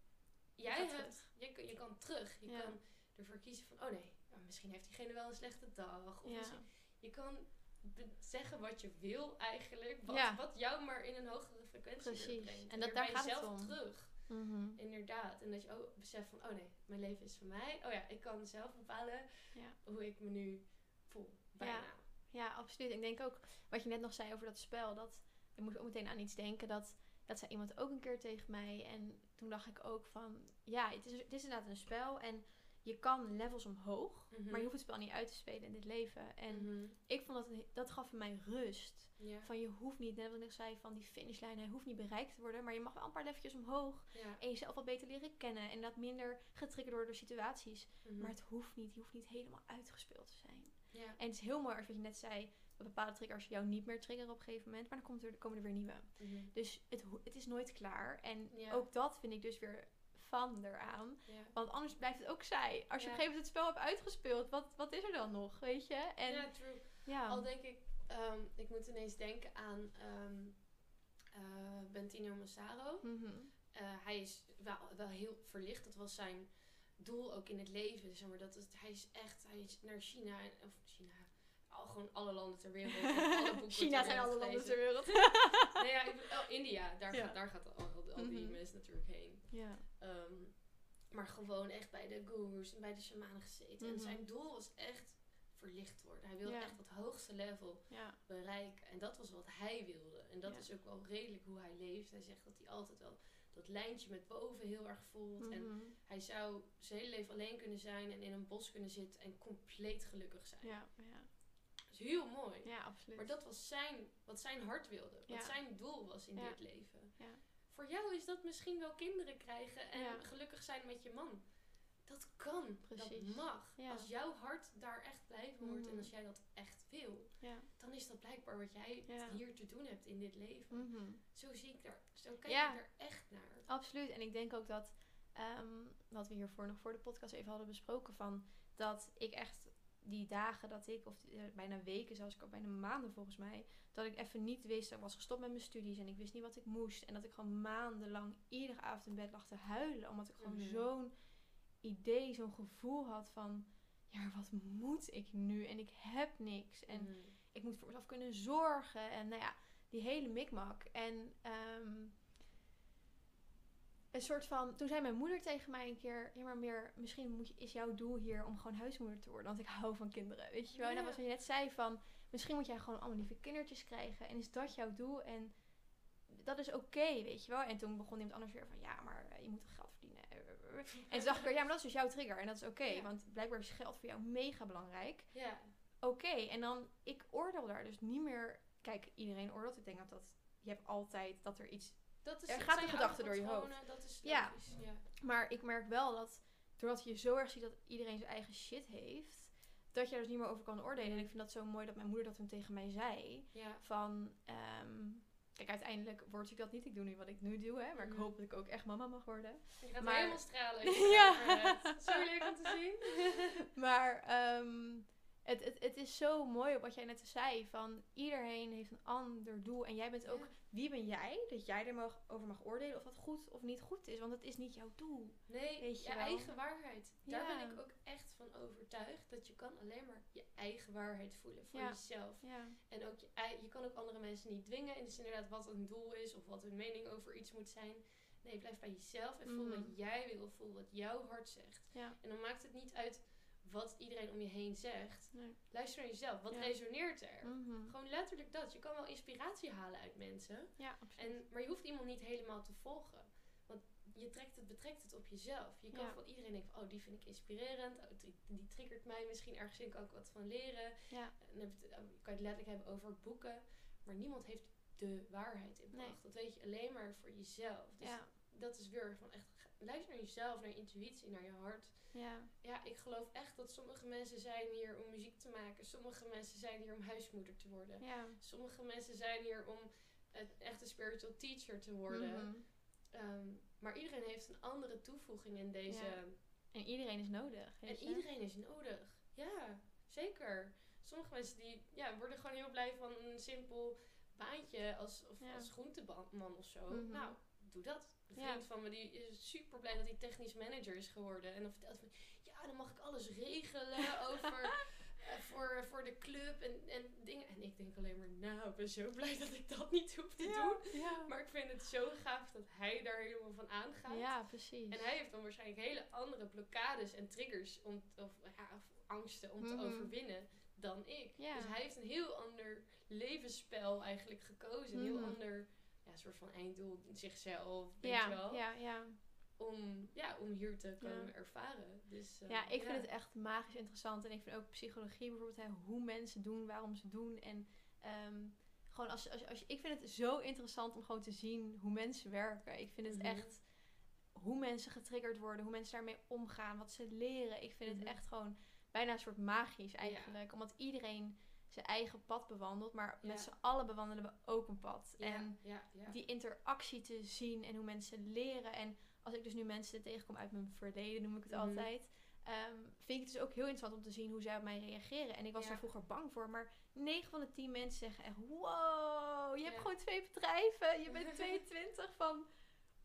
Je Jij hebt, je, kan- je kan terug. Je Ja. kan ervoor kiezen van, oh nee, nou, misschien heeft diegene wel een slechte dag. Of Ja. je kan zeggen wat je wil eigenlijk, wat, Ja. wat jou maar in een hogere frequentie Precies. brengt. En dat- daar gaat het om. terug. Mhm. Inderdaad. En dat je ook beseft van, oh nee, mijn leven is van mij. Oh ja, ik kan zelf bepalen Ja. hoe ik me nu voel. Bijna. Ja, absoluut. Ik denk ook, wat je net nog zei over dat spel, dat ik moest ook meteen aan iets denken. Dat, dat zei iemand ook een keer tegen mij. En toen dacht ik ook van, ja, het is, het is inderdaad een spel. En je kan levels omhoog, Mhm. maar je hoeft het spel niet uit te spelen in dit leven. En Mhm. ik vond dat, dat gaf mij rust. Van je hoeft niet, net wat ik zei, van die finishlijn, hij hoeft niet bereikt te worden. Maar je mag wel een paar leveltjes omhoog. En jezelf wat beter leren kennen. En dat minder getriggerd worden door situaties. Mhm. Maar het hoeft niet. Je hoeft niet helemaal uitgespeeld te zijn. En het is heel mooi als wat je net zei, dat bepaalde triggers jou niet meer triggeren op een gegeven moment, maar dan komt er, komen er weer nieuwe. Mhm. Dus het, het is nooit klaar. En ook dat vind ik dus weer van eraan. ja. Want anders blijft het ook saai. Als je Ja. op een gegeven moment het spel hebt uitgespeeld, wat, wat is er dan nog, weet je? En ja, true. ja, Al denk ik, ehm, ik moet ineens denken aan eh, Bentino Massaro. Mhm. Eh, hij is wel, wel heel verlicht. Dat was zijn doel ook in het leven. Zeg maar, dat is, hij is echt, hij is naar China, en- of China, al, gewoon alle landen ter wereld. en alle boeken China ter zijn alle landen ter wereld. Nee, ja, ik oh, India, daar, Ja. gaat, daar gaat al, al, al die Mhm. mensen natuurlijk heen. ja. Ehm, maar gewoon echt bij de gurus en bij de shamanen gezeten. En Mhm. zijn doel was echt verlicht worden. Hij wilde Ja. echt dat hoogste level ja, bereiken. En dat was wat hij wilde. En dat Ja. is ook wel redelijk hoe hij leeft. Hij zegt dat hij altijd wel dat lijntje met boven heel erg voelt. En Mhm. hij zou zijn hele leven alleen kunnen zijn en in een bos kunnen zitten en compleet gelukkig zijn. ja, ja, Dat is heel mooi. ja, absoluut. Maar dat was zijn, wat zijn hart wilde. Wat zijn doel was in dit leven. Ja. Voor jou is dat misschien wel kinderen krijgen en Ja. gelukkig zijn met je man. Dat kan. Precies. Dat mag. Ja. Als jouw hart daar echt blij van wordt en Mhm. als jij dat echt wil, ja. dan is dat blijkbaar wat jij hier te doen hebt in dit leven. Mhm. Zo zie ik daar, zo kijk ik er echt naar. Absoluut. En ik denk ook dat, ehm, wat we hiervoor nog voor de podcast even hadden besproken, van dat ik echt die dagen dat ik, of eh, bijna weken, zelfs ook bijna maanden volgens mij, dat ik even niet wist. Ik was gestopt met mijn studies en ik wist niet wat ik moest. En dat ik gewoon maandenlang iedere avond in bed lag te huilen, omdat ik gewoon Mhm. zo'n idee, zo'n gevoel had van, ja, wat moet ik nu? En ik heb niks. En Mhm. ik moet voor mezelf kunnen zorgen. En nou ja, die hele mikmak. En ehm, een soort van. Toen zei mijn moeder tegen mij een keer: Ja, maar meer. Misschien moet je, is jouw doel hier om gewoon huismoeder te worden. Want ik hou van kinderen. Weet je wel? En dat was wat je net zei: van. Misschien moet jij gewoon allemaal lieve kindertjes krijgen. En is dat jouw doel? En dat is oké, weet je wel? En toen begon iemand anders weer van: Ja, maar eh, je moet geld verdienen. En toen dacht ik weer: Ja, maar dat is dus jouw trigger. En dat is oké. Ja. Want blijkbaar is geld voor jou mega belangrijk Ja. oké. En dan, ik oordeel daar dus niet meer. Kijk, iedereen oordeelt. Ik denk dat dat. Je hebt altijd dat er iets. Dat is, Er gaat een gedachte door je hoofd. Dat is Ja. Maar ik merk wel dat. Doordat je zo erg ziet dat iedereen zijn eigen shit heeft. Dat je er dus niet meer over kan oordelen. En ik vind dat zo mooi dat mijn moeder dat toen tegen mij zei. Ja. Van. ehm, kijk, uiteindelijk word ik dat niet. Ik doe nu wat ik nu doe, hè. Maar ik hoop dat ik ook echt mama mag worden. Je gaat Maar- helemaal stralen. Ja. Zo leuk om te zien. Maar ehm, het, het, het is zo mooi op wat jij net zei. Van iedereen heeft een ander doel. En jij bent ook, Ja. wie ben jij? Dat jij er mag, over mag oordelen of dat goed of niet goed is. Want het is niet jouw doel. Nee, Weet je eigen waarheid. Daar Ja. ben ik ook echt van overtuigd. Dat je kan alleen maar je eigen waarheid voelen voor Ja. jezelf. En ook je, kan ook andere mensen niet dwingen. En dus inderdaad wat een doel is of wat hun mening over iets moet zijn. Nee, blijf bij jezelf en voel Mhm. wat jij wil. Voel wat jouw hart zegt. En dan maakt het niet uit wat iedereen om je heen zegt. Nee. Luister naar jezelf. Wat Ja. resoneert er? Mhm. Gewoon letterlijk dat. Je kan wel inspiratie halen uit mensen. Ja, absoluut. En, maar je hoeft iemand niet helemaal te volgen. Want je trekt het, betrekt het op jezelf. Je kan Ja. van iedereen denken van, oh, die vind ik inspirerend. Oh, die, die triggert mij misschien ergens in, kan ik wat van leren. Ja. En dan je dan kan je het letterlijk hebben over boeken. Maar niemand heeft de waarheid in Nee. pacht. Dat weet je alleen maar voor jezelf. Dus Ja. dat is weer van echt, luister naar jezelf, naar je intuïtie, naar je hart. Ja. Ja, ik geloof echt dat sommige mensen zijn hier om muziek te maken. Sommige mensen zijn hier om huismoeder te worden. Ja. Sommige mensen zijn hier om een echte spiritual teacher te worden. Mhm. Ehm, maar iedereen heeft een andere toevoeging in deze. Ja. En iedereen is nodig. En je? iedereen is nodig. Ja, zeker. Sommige mensen die ja, worden gewoon heel blij van een simpel baantje als, of Ja. als groenteman of zo. Mhm. Nou, doe dat. Een Ja. vriend van me die is super blij dat hij technisch manager is geworden. En dan vertelt hij van, ja, dan mag ik alles regelen over, eh, voor, voor de club en, en dingen. En ik denk alleen maar, nou, ik ben zo blij dat ik dat niet hoef te doen. Ja. Maar ik vind het zo gaaf dat hij daar helemaal van aangaat. ja, precies. En hij heeft dan waarschijnlijk hele andere blokkades en triggers om, of, angsten om Mhm. te overwinnen dan ik. Dus hij heeft een heel ander levensspel eigenlijk gekozen. Een heel Mhm. ander ja, soort van einddoel, zichzelf, weet ja, je wel. ja, ja. Om, ja, om hier te komen Ja. ervaren. Dus, eh, ja, ik vind het echt magisch interessant. En ik vind ook psychologie bijvoorbeeld, hè, hoe mensen doen, waarom ze doen. En ehm, gewoon als, als, als, ik vind het zo interessant om gewoon te zien hoe mensen werken. Ik vind het Mhm. echt hoe mensen getriggerd worden, hoe mensen daarmee omgaan, wat ze leren. Ik vind Mhm. het echt gewoon bijna een soort magisch eigenlijk. Omdat iedereen zijn eigen pad bewandelt, maar Ja. met z'n allen bewandelen we ook een pad. Ja, En ja, ja. die interactie te zien en hoe mensen leren. En als ik dus nu mensen tegenkom uit mijn verleden, noem ik het Mhm. altijd. ehm, vind ik het dus ook heel interessant om te zien hoe zij op mij reageren. En ik was daar vroeger bang voor, maar 9 van de 10 mensen zeggen echt: Wow, je hebt gewoon twee bedrijven, je bent 22 van.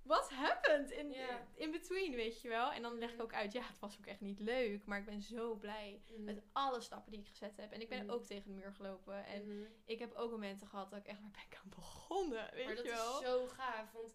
What happened in, in between, weet je wel? En dan leg ik ook uit, ja, het was ook echt niet leuk, maar ik ben zo blij Mhm. met alle stappen die ik gezet heb. En ik ben Mhm. ook tegen de muur gelopen. En Mhm. ik heb ook momenten gehad dat ik echt, waar ben ik aan begonnen, weet Maar dat je wel? is zo gaaf, want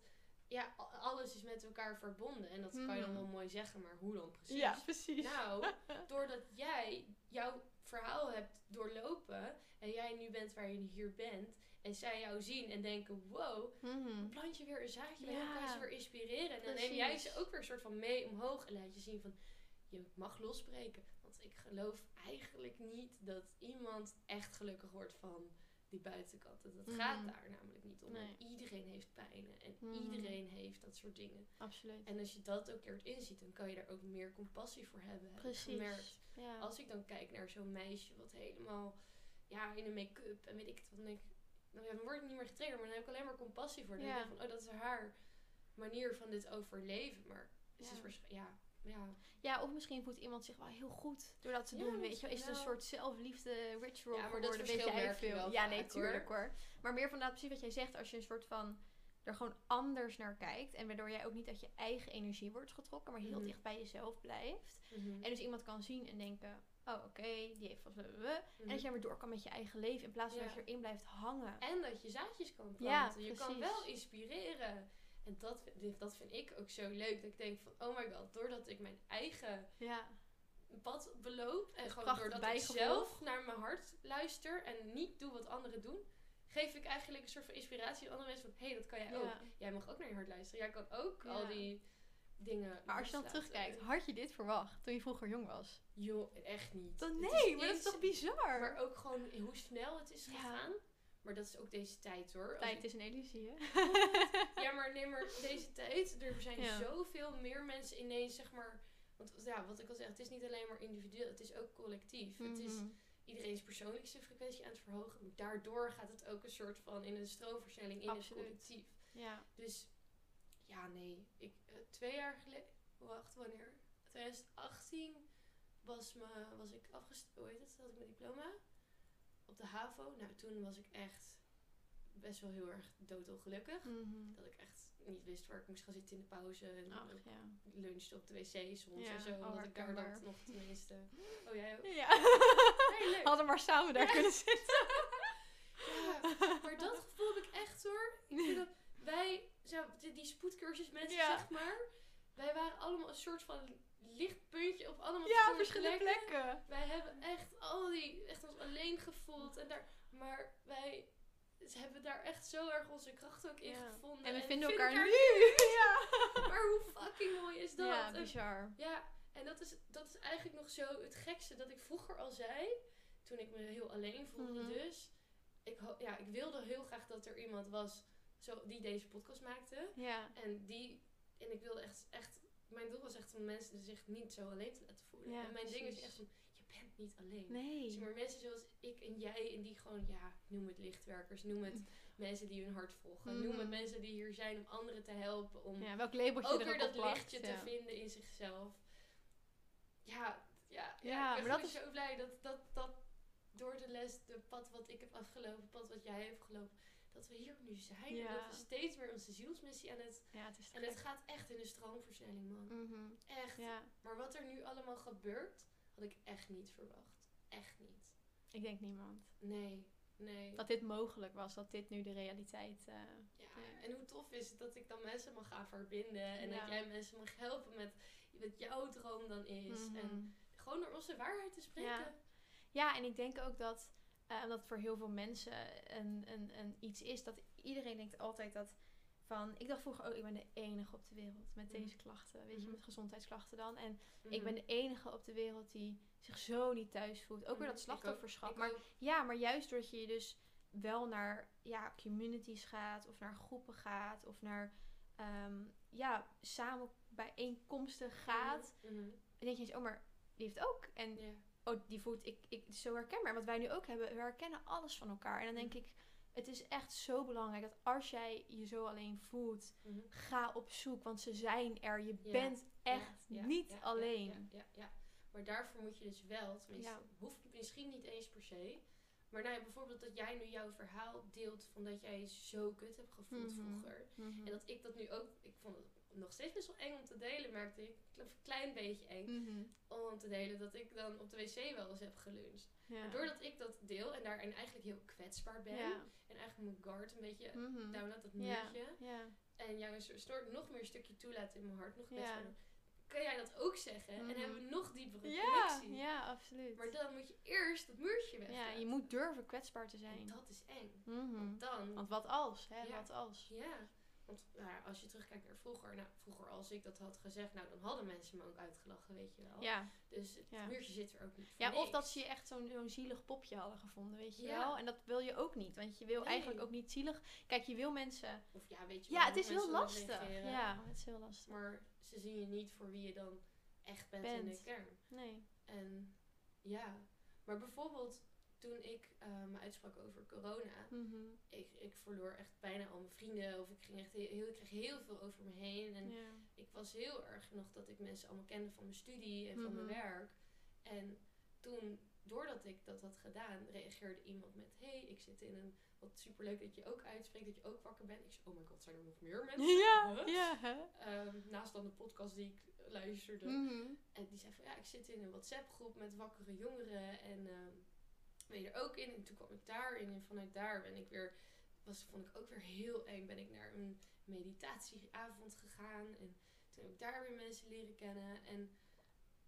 ja, alles is met elkaar verbonden. En dat kan je dan wel mooi zeggen, maar hoe dan precies? Ja, precies. Nou, doordat jij jouw verhaal hebt doorlopen en jij nu bent waar je hier bent en zij jou zien en denken, wow, Mhm. plant je weer een zaadje bij Ja. kan je ze weer inspireren. En dan neem jij ze ook weer een soort van mee omhoog en laat je zien van, je mag losbreken. Want ik geloof eigenlijk niet dat iemand echt gelukkig wordt van die buitenkant. Dat Mhm. gaat daar namelijk niet om. Nee. Iedereen heeft pijnen en Mhm. iedereen heeft dat soort dingen. Absoluut. En als je dat ook leert inziet, dan kan je daar ook meer compassie voor hebben. Precies. Ja. Als ik dan kijk naar zo'n meisje wat helemaal ja, in de make-up en weet ik het wat, dan denk ik, dan word ik niet meer getriggerd, maar dan heb ik alleen maar compassie voor. Dan Ja. denk ik van, oh, dat is haar manier van dit overleven. Maar het Ja. is waarschijnlijk, ja, ja. ja, of misschien voelt iemand zich wel heel goed door dat te Ja, doen, weet je. Is het een soort zelfliefde ritual Ja, maar dat geworden, verschil weet jij veel. ja, vaak, nee, tuurlijk hoor. Maar meer van dat precies wat jij zegt, als je een soort van er gewoon anders naar kijkt en waardoor jij ook niet uit je eigen energie wordt getrokken, maar heel Mhm. dicht bij jezelf blijft. Mhm. En dus iemand kan zien en denken, oh oké, die heeft wat. En Mhm. dat jij weer door kan met je eigen leven in plaats van Ja. dat je erin blijft hangen. En dat je zaadjes kan planten. Ja, je kan wel inspireren. En dat, vind- dat vind ik ook zo leuk. Dat ik denk van, oh my god, doordat ik mijn eigen Ja, pad beloop. En gewoon doordat ik bijgevolg. zelf naar mijn hart luister en niet doe wat anderen doen. Geef ik eigenlijk een soort van inspiratie aan andere mensen van, hé, hey, dat kan jij ook. Jij mag ook naar je hart luisteren. Jij kan ook al die dingen Maar als je dan terugkijkt, had je dit verwacht toen je vroeger jong was? Joh, echt niet. Dan nee, maar dat is toch bizar? Maar ook gewoon hoe snel het is Ja. gegaan. Maar dat is ook deze tijd hoor. Tijd ik- is een illusie, hè? Ja, maar neem maar deze tijd. Er zijn Ja. zoveel meer mensen ineens, zeg maar. Want ja, wat ik al zeg, het is niet alleen maar individueel, het is ook collectief. Het is Mhm. iedereen's persoonlijkste frequentie aan het verhogen. Maar daardoor gaat het ook een soort van in een stroomversnelling in Absoluut. het collectief. Ja. Dus ja, nee. Ik, eh, twee jaar geleden, wacht, wanneer? 2018 was, me, was ik afgestudeerd, hoe heet het? Had ik mijn diploma op de HAVO. Nou, toen was ik echt best wel heel erg doodongelukkig. Mhm. Dat ik echt niet wist waar ik moest gaan zitten in de pauze. En Ach, ja. lunchte op de wc soms Ja, en zo. Omdat ik daar herkenbaar. nog tenminste... Oh, jij ook? Ja. Hey, leuk. Hadden maar samen daar Ja. kunnen zitten. Ja, maar dat gevoel heb ik echt hoor. Ik vind dat wij, zo, die, spoedcursus mensen Ja. zeg maar. Wij waren allemaal een soort van lichtpuntje op allemaal Ja, verschillende plekken. plekken. Wij hebben echt al die, echt ons alleen gevoeld. En daar, maar wij ze hebben daar echt zo erg onze kracht ook in Ja. gevonden. En we vinden elkaar nu. nu. ja. Maar hoe fucking mooi is dat? ja, En- bizar. Ja, en dat is, dat is eigenlijk nog zo het gekste dat ik vroeger al zei. Toen ik me heel alleen voelde Mhm. dus. Ik, ja, ik wilde heel graag dat er iemand was zo, die deze podcast maakte. Ja. En die... En ik wilde echt... echt mijn doel was echt om mensen zich niet zo alleen te laten voelen. Ja, en mijn ding is echt van... Je bent niet alleen. Nee. Maar mensen zoals ik en jij en die gewoon... Ja, noem het lichtwerkers. Noem het mensen die hun hart volgen. Noem het Mhm. mensen die hier zijn om anderen te helpen. Om Ja, welk labeltje ook er weer dat plakt, lichtje te vinden in zichzelf. Ja, ja, ja, ik ben maar dat zo blij dat, dat, dat door de les, de pad wat ik heb afgelopen, het pad wat jij hebt gelopen, dat we hier nu zijn. Ja. En dat we steeds meer onze zielsmissie aan het... Ja, het is En het gaat echt in de stroomversnelling, man. Mhm. Echt. Ja, Maar wat er nu allemaal gebeurt, had ik echt niet verwacht. Echt niet. ik denk niemand. Nee, nee. Dat dit mogelijk was, dat dit nu de realiteit... eh, Ja, en hoe tof is het dat ik dan mensen mag gaan verbinden. En dat jij mensen mag helpen met wat jouw droom dan is. mhm. En gewoon door onze waarheid te spreken. Ja. Ja, en ik denk ook dat, eh, dat voor heel veel mensen een, een, een iets is dat iedereen denkt altijd dat van. Ik dacht vroeger ook, ik ben de enige op de wereld met Mhm. deze klachten, weet je, Mhm. met gezondheidsklachten dan. En ik ben de enige op de wereld die zich zo niet thuis voelt. Ook weer Mhm. dat Ik slachtofferschap. ook. Maar Ik ook. ja, maar juist doordat je dus wel naar ja, communities gaat, of naar groepen gaat, of naar ehm, ja, samen bijeenkomsten gaat, denk je eens, oh, maar die heeft ook. En. Oh, die voelt ik, ik zo herkenbaar. Wat wij nu ook hebben, we herkennen alles van elkaar. En dan denk ik, het is echt zo belangrijk dat als jij je zo alleen voelt, Mhm. ga op zoek, want ze zijn er. Je Ja. bent echt Ja, ja, niet alleen. Ja, ja. Maar daarvoor moet je dus wel, tenminste, hoeft misschien niet eens per se. Maar nou ja, bijvoorbeeld dat jij nu jouw verhaal deelt van dat jij je zo kut hebt gevoeld Mhm. vroeger. Mhm. En dat ik dat nu ook, ik vond het nog steeds best wel eng om te delen, merkte ik. Een klein beetje eng Mhm. om te delen dat ik dan op de wc wel eens heb geluncht. Ja. Maar doordat ik dat deel en daarin eigenlijk heel kwetsbaar ben. Ja. En eigenlijk mijn guard een beetje Mhm. download, dat Ja. muurtje. Ja. En jou een soort snor- nog meer een stukje toelaten in mijn hart. Nog Ja. kwetsbaarder. Kan jij dat ook zeggen? Mhm. En hebben we nog diepere Ja, connectie. ja, absoluut. Maar dan moet je eerst dat muurtje weg. ja, je moet durven kwetsbaar te zijn. En dat is eng. Mhm. Want dan... Want wat als, hè? Ja. Wat als? Ja. Want nou, ja, als je terugkijkt naar vroeger. Nou, vroeger als ik dat had gezegd. Nou, dan hadden mensen me ook uitgelachen, weet je wel. Ja. Dus het Ja. muurtje zit er ook niet voor Ja, of dat ze je echt zo'n zo'n zielig popje hadden gevonden, weet je Ja. wel? En dat wil je ook niet, want je wil Nee. eigenlijk ook niet zielig. Kijk, je wil mensen. Of ja, weet je Ja, wel het hoe is heel lastig. Ja, het is heel lastig. Maar ze zien je niet voor wie je dan echt bent, in Bent. de kern. Nee. En ja. Maar bijvoorbeeld toen ik eh, me uitsprak over corona. Mhm. Ik, ik verloor echt bijna al mijn vrienden. Of ik, ging echt heel, heel, ik kreeg heel veel over me heen. En ik was heel erg nog dat ik mensen allemaal kende van mijn studie en van mijn Mhm. werk. En toen, doordat ik dat had gedaan, reageerde iemand met: Hey, ik zit in een. Wat superleuk dat je ook uitspreekt, dat je ook wakker bent. Ik zei: Oh my god, zijn er nog meer mensen? Ja, ja. Ehm, naast dan de podcast die ik luisterde. Mhm. En die zei van ja, ik zit in een WhatsApp groep met wakkere jongeren. En ehm ben je er ook in? En toen kwam ik daarin. En vanuit daar ben ik weer, was, vond ik ook weer heel eng. Ben ik naar een meditatieavond gegaan. En toen heb ik daar weer mensen leren kennen. En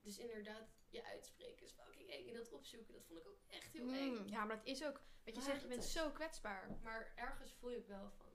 dus inderdaad, je uitspreken is fucking eng. En dat opzoeken, dat vond ik ook echt heel eng. Mm, Ja, maar dat is ook. Wat je Maar zegt, je bent is- zo kwetsbaar. Maar ergens voel je ook wel van,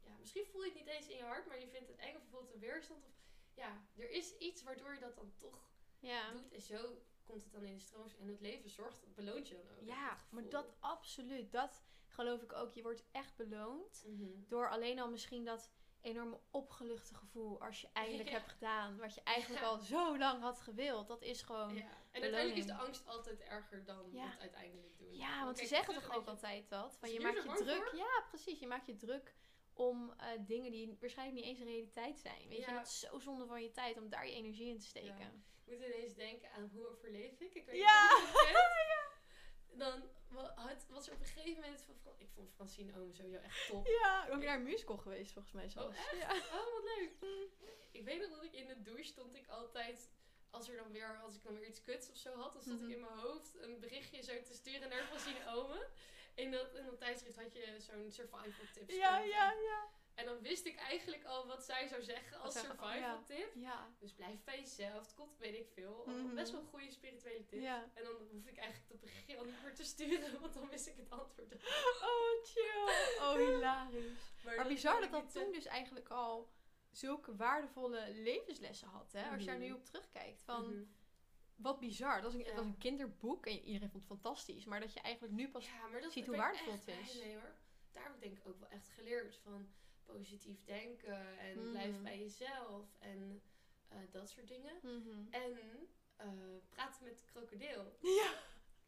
ja, misschien voel je het niet eens in je hart, maar je vindt het eng of voelt een weerstand. Of ja, er is iets waardoor je dat dan toch Ja. doet. En zo komt het dan in de stroom. En het leven zorgt, beloont je dan ook. Ja, dat maar dat absoluut. Dat geloof ik ook. Je wordt echt beloond. Mhm. Door alleen al misschien dat enorme opgeluchte gevoel als je eindelijk Ja. hebt gedaan. Wat je eigenlijk Ja. al zo lang had gewild. Dat is gewoon... Ja. Ja, En uiteindelijk is de beloning. angst altijd erger dan Ja. het uiteindelijk doen. want ze zeggen toch ook altijd dat? Van je maakt je druk. voor? Ja, precies. Je maakt je druk om eh, dingen die waarschijnlijk niet eens een realiteit zijn. Weet je, Ja. dat is zo zonde van je tijd om daar je energie in te steken. Ik moet ineens denken aan hoe overleef ik. Ik weet Ja. niet het kent. Dan had, was er op een gegeven moment van... Ik vond Francine Omen sowieso echt top. Ja, ook naar een musical geweest volgens mij zelfs. echt? Ja. Oh, wat leuk. Ik weet nog dat ik in de douche stond ik altijd... Als, er dan weer, als ik dan weer iets kuts of zo had, dan Mhm. ik in mijn hoofd een berichtje zo te sturen naar Francine Omen. In dat, in dat tijdschrift had je zo'n survival tips. Ja, ja, ja. En dan wist ik eigenlijk al wat zij zou zeggen als oh, survival ja. tip. Ja. Dus blijf bij jezelf. Het komt, weet ik veel. Mhm. Best wel goede spirituele tips. Ja. En dan hoef ik eigenlijk dat berichtje al niet meer te sturen, want dan wist ik het antwoord. Oh, chill. Oh, hilarisch. Maar bizar dat ik dat toen dus eigenlijk al zulke waardevolle levenslessen had. Hè? Als je daar nu Mhm. op terugkijkt. Van, mhm. Wat bizar. Dat was, een, Ja. dat was een kinderboek en iedereen vond het fantastisch. Maar dat je eigenlijk nu pas... Ja, maar dat ziet hoe waardevol het is. mee, hoor. Daar heb ik denk ik ook wel echt geleerd van positief denken en Mhm. blijf bij jezelf en eh, dat soort dingen. Mhm. En eh, praten met de krokodil. Ja.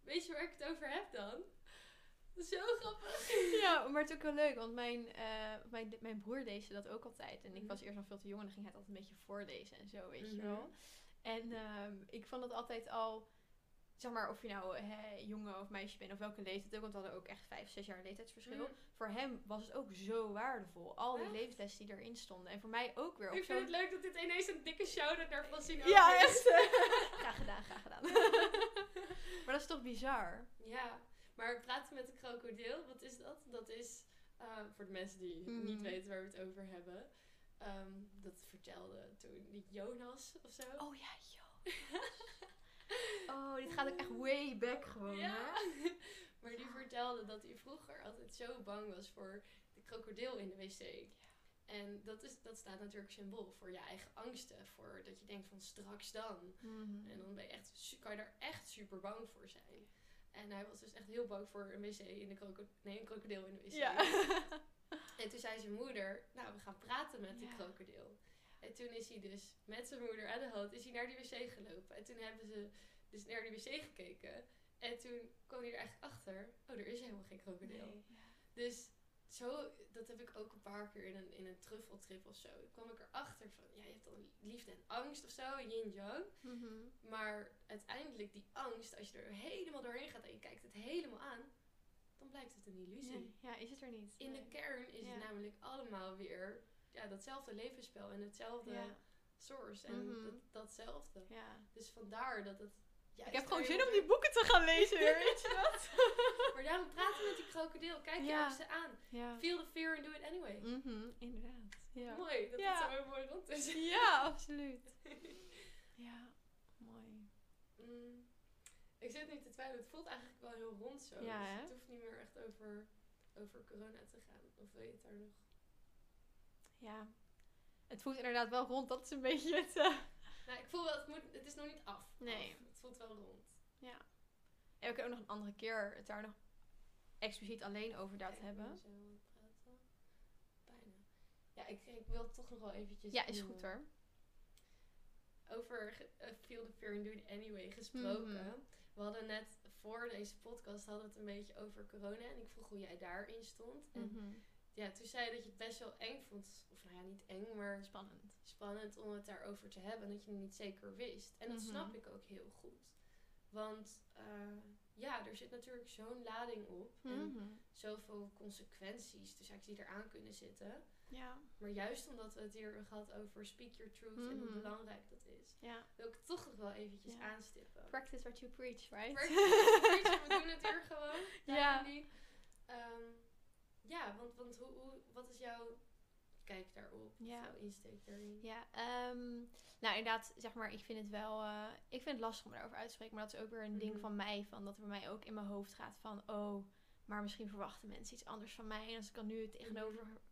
Weet je waar ik het over heb dan? Zo grappig. ja, maar het is ook wel leuk. Want mijn, eh, mijn, mijn broer deed dat ook altijd. En ik Mhm. was eerst nog veel te jong en dan ging hij het altijd een beetje voorlezen en zo, weet je wel. En ehm, ik vond het altijd al... Zeg maar, of je nou hè, jongen of meisje bent of welke leeftijd ook. Want we hadden ook echt vijf, zes jaar leeftijdsverschil. Mhm. Voor hem was het ook zo waardevol. Al die Echt? levenslessen die erin stonden. En voor mij ook weer. op Ik vind het leuk dat dit ineens een dikke shout-out naar Francine Ja, echt. graag gedaan, graag gedaan. maar dat is toch bizar? Ja, maar praten met de krokodil, wat is dat? Dat is, eh, voor de mensen die Mhm. niet weten waar we het over hebben, ehm, dat vertelde toen Jonas of zo. Oh ja, joh. Oh, dit gaat ook echt way back gewoon, ja. hè? maar die vertelde dat hij vroeger altijd zo bang was voor de krokodil in de wc. En dat, is, dat staat natuurlijk symbool voor je eigen angsten. Voor dat je denkt van straks dan. Mhm. En dan ben je echt, kan je daar echt super bang voor zijn. En hij was dus echt heel bang voor een wc in de krokodil. Nee, een krokodil in de wc. Ja. En toen zei zijn moeder, nou we gaan praten met die krokodil. En toen is hij dus met zijn moeder aan de hand, is hij naar die wc gelopen. En toen hebben ze dus naar die wc gekeken. En toen kwam hij er eigenlijk achter, oh er is helemaal geen krokodil. Nee, ja. Dus zo, dat heb ik ook een paar keer in een, in een truffeltrip of zo. kwam ik erachter van, ja je hebt dan liefde en angst of zo, yin-yang. Mhm. Maar uiteindelijk die angst, als je er helemaal doorheen gaat en je kijkt het helemaal aan, dan blijkt het een illusie. Nee, Ja, is het er niet. In de kern is Ja. het namelijk allemaal weer ja, datzelfde levensspel en hetzelfde Ja. source en Mhm. dat, datzelfde. ja. Dus vandaar dat het. Ik heb gewoon zin om die boeken te gaan lezen weer, weet je dat? Maar daarom praten met die krokodil. Kijk je ze aan. Feel the fear and do it anyway. Mhm, inderdaad. Ja. Mooi, dat het zo mooi rond is. Ja, absoluut. Ja, mooi. Mm, ik zit nu te twijfelen. Het voelt eigenlijk wel heel rond zo. Ja, dus het hoeft niet meer echt over, over corona te gaan. Of wil je het daar nog? Ja. Het voelt inderdaad wel rond, dat is een beetje het... eh, Nou, ik voel wel, het, moet, het is nog niet af. Nee. Af. Het voelt wel rond. En we kunnen ook nog een andere keer het daar nog expliciet alleen over dat hebben. zo praten. Bijna. Ja, ik, ik wil toch nog wel eventjes Ja, is goed hoor. Over eh, Feel the Fear and Do It Anyway gesproken. Mhm. We hadden net voor deze podcast hadden we het een beetje over corona. En ik vroeg hoe jij daarin stond. En Mhm. ja, toen zei je dat je het best wel eng vond. Of nou ja, niet eng, maar Spannend. spannend om het daarover te hebben. En dat je het niet zeker wist. En dat Mhm. snap ik ook heel goed. Want eh, ja, er zit natuurlijk zo'n lading op. En Mhm. zoveel consequenties, dus eigenlijk die eraan kunnen zitten. Ja. Maar juist omdat we het hier hebben gehad over speak your truth en hoe Mhm. belangrijk dat is, Ja. wil ik het toch nog wel eventjes Ja. aanstippen. Practice what you preach, right? Practice, we doen het hier gewoon. Ja. Ehm, ja, want, want hoe, hoe, wat is jouw kijk daarop? Ja. Jouw insteek daarin? Ja, ehm, nou inderdaad, zeg maar, ik vind het wel, eh, ik vind het lastig om daarover uit te spreken, maar dat is ook weer een ding Mhm. van mij, van dat er bij mij ook in mijn hoofd gaat van, oh, maar misschien verwachten mensen iets anders van mij en als ik dan nu het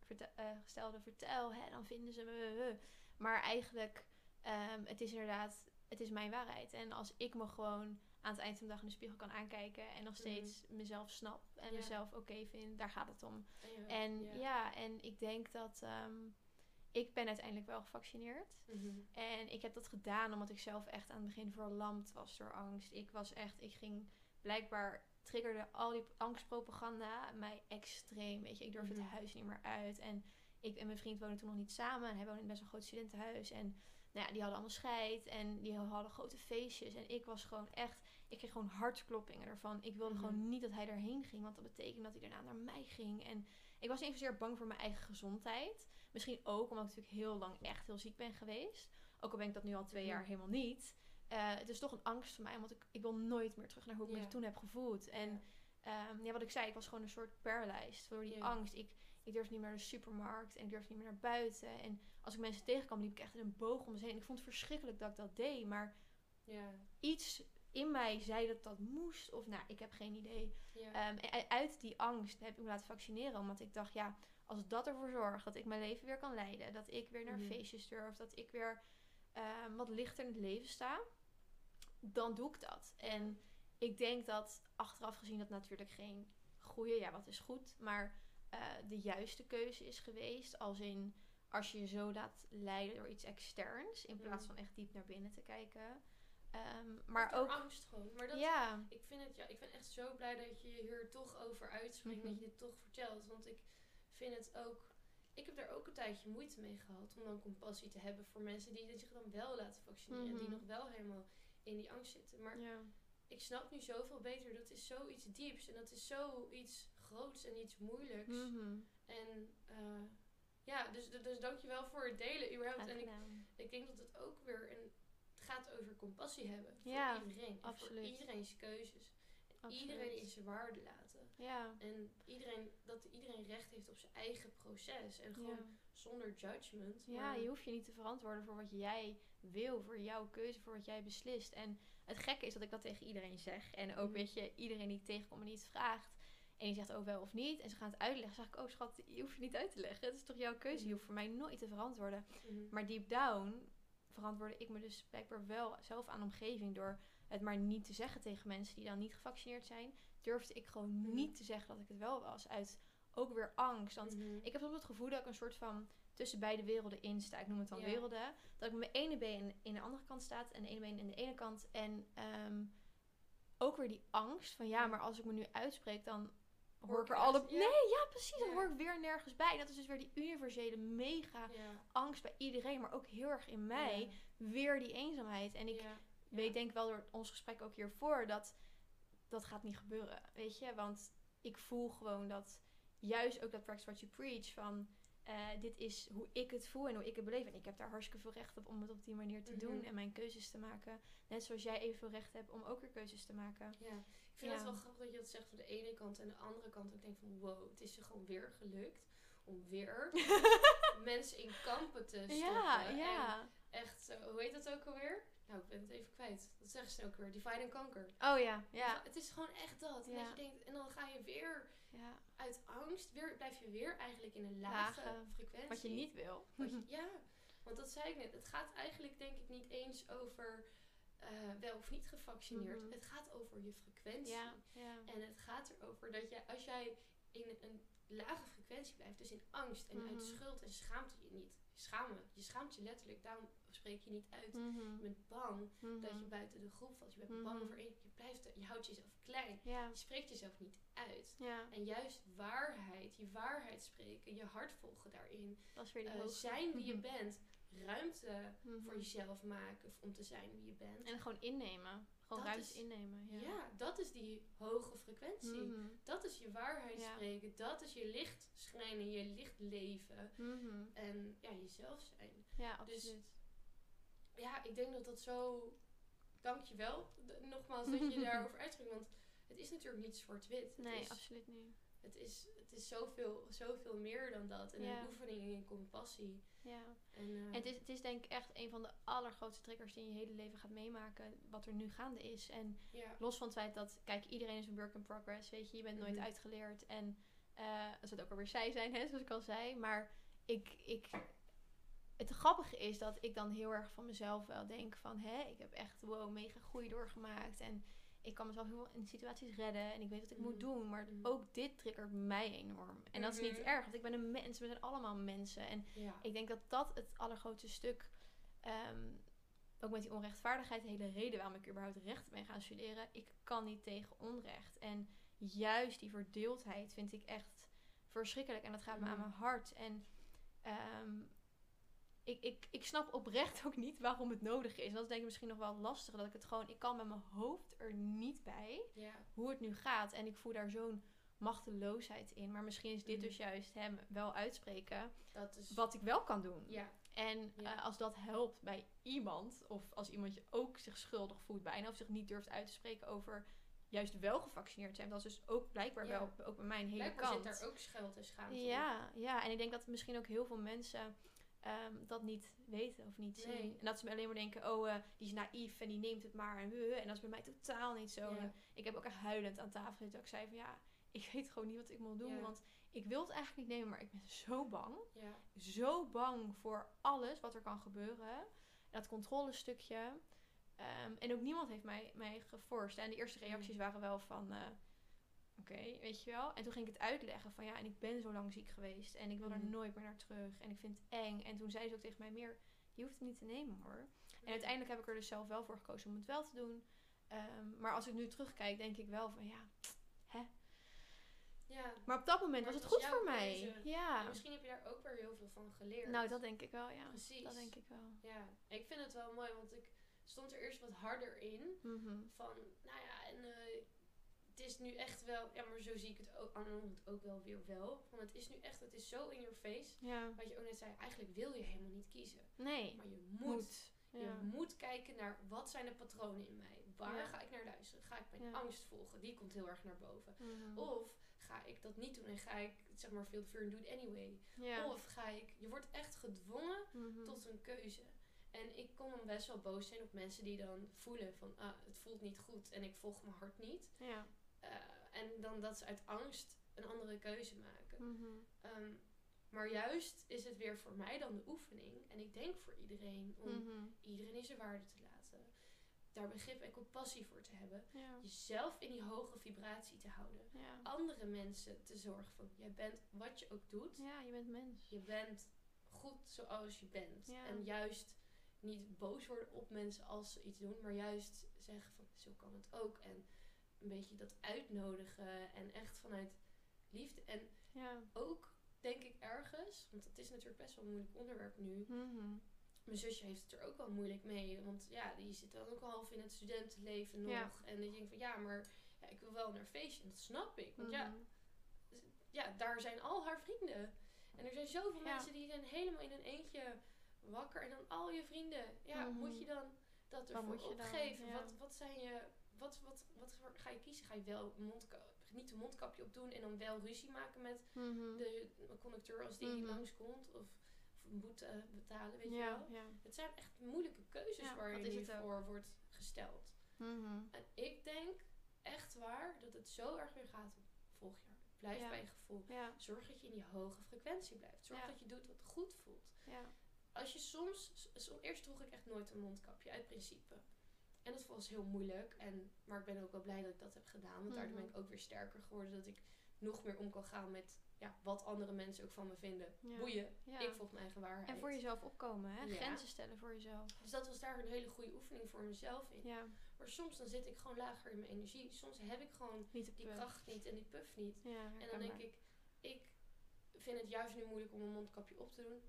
Mhm. tegenovergestelde vertel, hè, dan vinden ze me, maar eigenlijk, ehm, het is inderdaad, het is mijn waarheid en als ik me gewoon aan het eind van de dag in de spiegel kan aankijken en nog Mhm. steeds mezelf snap en Ja. mezelf oké vind, daar gaat het om. Ja, En ja. ja, en ik denk dat ehm, ik ben uiteindelijk wel gevaccineerd. Mhm. En ik heb dat gedaan omdat ik zelf echt aan het begin verlamd was door angst. Ik was echt, ik ging blijkbaar triggerde al die angstpropaganda mij extreem. Weet je, ik durfde Mhm. het huis niet meer uit. En ik en mijn vriend woonden toen nog niet samen. En hij woonde in best een groot studentenhuis. En nou ja, die hadden allemaal scheid. En die hadden grote feestjes. En ik was gewoon echt, ik kreeg gewoon hartkloppingen ervan. Ik wilde Mhm. gewoon niet dat hij erheen ging. Want dat betekende dat hij daarna naar mij ging. En ik was niet zozeer bang voor mijn eigen gezondheid. Misschien ook omdat ik natuurlijk heel lang echt heel ziek ben geweest. Ook al ben ik dat nu al twee Mhm. jaar helemaal niet. Eh, het is toch een angst voor mij, want ik, ik wil nooit meer terug naar hoe ik me toen heb gevoeld. En Ja. ja. wat ik zei, ik was gewoon een soort paralyzed door die angst. Ik, ik durfde niet meer naar de supermarkt en ik durfde niet meer naar buiten. En als ik mensen tegenkwam, liep ik echt in een boog om me heen. En ik vond het verschrikkelijk dat ik dat deed. Maar iets in mij zei dat dat moest. Of nou, ik heb geen idee. Ehm, en uit die angst heb ik me laten vaccineren. Omdat ik dacht, ja, als dat ervoor zorgt dat ik mijn leven weer kan leiden. Dat ik weer naar Mhm. feestjes durf. Dat ik weer ehm, wat lichter in het leven sta. Dan doe ik dat. En ik denk dat achteraf gezien dat natuurlijk geen goede, ja wat is goed. Maar eh, de juiste keuze is geweest. Als in, als je je zo laat leiden door iets externs. In plaats Mhm. van echt diep naar binnen te kijken. Ehm, maar ook, angst gewoon. Maar dat, ja, ik vind het, ja, ik ben echt zo blij dat je hier toch over uitspreekt, Mhm. dat je dit toch vertelt. Want ik vind het ook, ik heb daar ook een tijdje moeite mee gehad om dan compassie te hebben voor mensen die zich dan wel laten vaccineren. En die Mhm. nog wel helemaal in die angst zitten. Maar ja. ik snap nu zoveel beter, dat is zoiets dieps en dat is zoiets groots en iets moeilijks. Mhm. En eh, ja, dus, dus dankjewel voor het delen überhaupt. En ik, ik denk dat het ook weer een, het gaat over compassie hebben Ja, voor iedereen. En absoluut. voor iedereen's keuzes. Absoluut. iedereen in zijn waarde laten. Ja. En iedereen, dat iedereen recht heeft op zijn eigen proces. En gewoon Ja. Zonder judgment. ja, maar- je hoeft je niet te verantwoorden voor wat jij wil, voor jouw keuze, voor wat jij beslist. En het gekke is dat ik dat tegen iedereen zeg. En ook, Mhm. weet je, iedereen die ik tegenkom en het vraagt. En die zegt ook wel of niet. En ze gaan het uitleggen. zeg ik, oh schat, je hoeft je niet uit te leggen. Het is toch jouw keuze. Je hoeft voor mij nooit te verantwoorden. Mhm. Maar deep down verantwoordde ik me dus blijkbaar wel zelf aan de omgeving. Door het maar niet te zeggen tegen mensen die dan niet gevaccineerd zijn. Durfde ik gewoon Mhm. niet te zeggen dat ik het wel was. Uit ook weer angst. Want Mhm. ik heb soms het gevoel dat ik een soort van tussen beide werelden in sta. Ik noem het dan Ja. werelden. Dat ik met mijn ene been in de andere kant staat en de ene been in de ene kant. En ehm, ook weer die angst van ja, maar als ik me nu uitspreek, dan hoor, ik er alle. ja. Nee, ja, precies. Dan Ja. hoor ik weer nergens bij. Dat is dus weer die universele mega angst bij iedereen, maar ook heel erg in mij. Weer die eenzaamheid. En ik weet denk wel door ons gesprek ook hiervoor dat dat gaat niet gebeuren. Weet je, want ik voel gewoon dat juist ook dat practice what you preach van eh, dit is hoe ik het voel en hoe ik het beleef. En ik heb daar hartstikke veel recht op om het op die manier te doen Mhm. en mijn keuzes te maken. Net zoals jij evenveel recht hebt om ook weer keuzes te maken. Ja, ik vind Ja. het wel grappig dat je dat zegt van de ene kant en de andere kant ook denk van wow, het is je gewoon weer gelukt om weer mensen in kampen te stoppen. ja, En ja. echt, eh, hoe heet dat ook alweer? Nou, ik ben het even kwijt. Dat zeggen ze ook weer, divide and conquer. Oh ja, ja. Het is gewoon echt dat. En, Ja. dat je denkt, en dan ga je weer ja. uit angst, weer, blijf je weer eigenlijk in een lage, Lage, frequentie. Wat je niet wil. Je- ja, want dat zei ik net. Het gaat eigenlijk denk ik niet eens over eh, wel of niet gevaccineerd. Mhm. Het gaat over je frequentie. Ja, ja. En het gaat erover dat je, als jij in een lage frequentie blijft, dus in angst en uit Mhm. schuld en schaamte je niet. Schamen. Je schaamt je letterlijk, daarom spreek je niet uit. Mhm. Je bent bang dat je Mhm. buiten de groep valt. Je bent Mhm. bang voor. Je, blijft, je houdt jezelf klein. Ja, Je spreekt jezelf niet uit. ja. En juist waarheid, je waarheid spreken, je hart volgen daarin. Dat is weer eh, zijn wie je Mhm. bent. Ruimte Mhm. voor jezelf maken om te zijn wie je bent. En gewoon innemen. Gewoon Dat ruimte is- innemen. Ja. ja. dat is die hoge frequentie. Mhm. Dat is je waarheid Ja. spreken. Dat is je licht schijnen, je licht leven. Mhm. En ja, jezelf zijn. Ja, Dus absoluut. Ja, ik denk dat dat zo... Dankjewel, d- nogmaals, dat je daarover uitspreekt. Want het is natuurlijk niet zwart-wit. Nee, is, absoluut niet. het is, het is zoveel, zoveel meer dan dat. En Ja. een oefening in compassie. Ja. En, eh, En het is, het is denk ik echt een van de allergrootste triggers die je je hele leven gaat meemaken. Wat er nu gaande is. En ja. los van het feit dat, kijk, iedereen is een work in progress. Weet je, je bent nooit Mhm. uitgeleerd. En eh als het ook alweer zij zijn, hè, zoals ik al zei. Maar ik, ik, het grappige is dat ik dan heel erg van mezelf wel denk van... Hè, ik heb echt wow, mega groei doorgemaakt. En ik kan mezelf heel veel in situaties redden. En ik weet wat ik moet Mhm. doen. Maar Mhm. ook dit triggert mij enorm. En dat is niet Mhm. erg, want ik ben een mens. We zijn allemaal mensen. En ja. ik denk dat dat het allergrootste stuk... ehm, ook met die onrechtvaardigheid, de hele reden waarom ik überhaupt recht ben gaan studeren. Ik kan niet tegen onrecht. En juist die verdeeldheid vind ik echt verschrikkelijk. En dat gaat me aan mijn hart. En ehm, ik, ik, ik snap oprecht ook niet waarom het nodig is. En dat is denk ik misschien nog wel lastiger. Dat ik het gewoon, ik kan met mijn hoofd er niet bij ja. hoe het nu gaat. En ik voel daar zo'n machteloosheid in. Maar misschien is dit Mhm. dus juist hem wel uitspreken. Dat is... Wat ik wel kan doen. Ja. En Ja. eh, als dat helpt bij iemand, of als iemand je ook zich schuldig voelt bijna, of zich niet durft uit te spreken over juist wel gevaccineerd zijn. Dat is dus ook blijkbaar Ja. wel ook bij mij een hele Blijkbaar kant. zit daar ook schuld en schaamte in. Ja, ja, en ik denk dat misschien ook heel veel mensen ehm, dat niet weten of niet zien. Nee. En dat ze alleen maar denken, oh, eh, die is naïef en die neemt het maar. En, uh, en dat is bij mij totaal niet zo. Ja. Ik heb ook echt huilend aan tafel gezeten. Ik zei van, ja, ik weet gewoon niet wat ik moet doen. Ja. Want ik wil het eigenlijk niet nemen, maar ik ben zo bang. Ja. Zo bang voor alles wat er kan gebeuren. En dat controlestukje. Ehm, en ook niemand heeft mij, mij geforst. En de eerste reacties waren wel van... eh, Oké, weet je wel. En toen ging ik het uitleggen van ja, en ik ben zo lang ziek geweest. En ik wil er Mhm. nooit meer naar terug. En ik vind het eng. En toen zei ze ook tegen mij meer, je hoeft het niet te nemen hoor. En uiteindelijk heb ik er dus zelf wel voor gekozen om het wel te doen. Ehm, maar als ik nu terugkijk, denk ik wel van ja. Ja. Maar op dat moment was het goed voor mij. Ja. En misschien heb je daar ook weer heel veel van geleerd. Nou, dat denk ik wel, ja. Precies. Dat denk ik wel. Ja, ik vind het wel mooi, want ik stond er eerst wat harder in. Mhm. Van, nou ja, en eh, het is nu echt wel... Ja, maar zo zie ik het ook, ook wel weer wel. Van, het is nu echt, het is zo in your face. Ja. Wat je ook net zei, eigenlijk wil je helemaal niet kiezen. Nee. Maar je moet. Moet. Je moet kijken naar, wat zijn de patronen in mij? Waar Ja. ga ik naar luisteren? Ga ik mijn angst volgen? Die komt heel erg naar boven. Mhm. Of ga ik dat niet doen en ga ik, zeg maar, feel the fear and do it anyway? Of ga ik, je wordt echt gedwongen Mhm. tot een keuze. En ik kon dan best wel boos zijn op mensen die dan voelen van, ah, het voelt niet goed en ik volg mijn hart niet. Ja. Eh, en dan dat ze uit angst een andere keuze maken. Mhm. Ehm, maar juist is het weer voor mij dan de oefening. En ik denk voor iedereen om Mhm. iedereen in zijn waarde te laten. Daar begrip en compassie voor te hebben. Ja. Jezelf in die hoge vibratie te houden. Ja. Andere mensen te zorgen van, jij bent wat je ook doet. ja, je bent mens. Je bent goed zoals je bent. Ja. En juist niet boos worden op mensen als ze iets doen. Maar juist zeggen van, zo kan het ook. En een beetje dat uitnodigen. En echt vanuit liefde. En Ja. ook, denk ik, ergens. Want het is natuurlijk best wel een moeilijk onderwerp nu. Mhm. Mijn zusje heeft het er ook wel moeilijk mee. Want ja, die zit dan ook al half in het studentenleven nog. Ja. En dan denk ik van ja, maar ja, ik wil wel naar feestje. En dat snap ik. Want ja, Mhm. ja, daar zijn al haar vrienden. En er zijn zoveel mensen die zijn helemaal in een eentje wakker. En dan al je vrienden. Ja, Mhm. moet je dan dat ervoor dan? opgeven? Wat, wat zijn je... Wat, wat, wat ga je kiezen? Ga je wel niet een mondkapje opdoen en dan wel ruzie maken met Mhm. de conducteur als die Mhm. langskomt? Of, of een boete betalen, weet je wel? ja. Het zijn echt moeilijke keuzes Ja, waar je nu voor wordt gesteld. Mhm. En ik denk echt waar dat het zo erg weer gaat. Volg je hart. Blijf bij je gevoel. Zorg dat je in die hoge frequentie blijft. Zorg dat je doet wat goed voelt. ja. Als je soms, s- eerst droeg ik echt nooit een mondkapje, uit principe. En dat was heel moeilijk. En, maar ik ben ook wel blij dat ik dat heb gedaan. Want daardoor ben Mhm. ik ook weer sterker geworden. Dat ik nog meer om kan gaan met ja, wat andere mensen ook van me vinden. Ja. Boeien. Ja. Ik volg mijn eigen waarheid. En voor jezelf opkomen, hè? Grenzen stellen voor jezelf. Dus dat was daar een hele goede oefening voor mezelf in. Ja, Maar soms dan zit ik gewoon lager in mijn energie. Soms heb ik gewoon die kracht niet en die puff niet. En dan denk ik, ik vind het juist nu moeilijk om een mondkapje op te doen.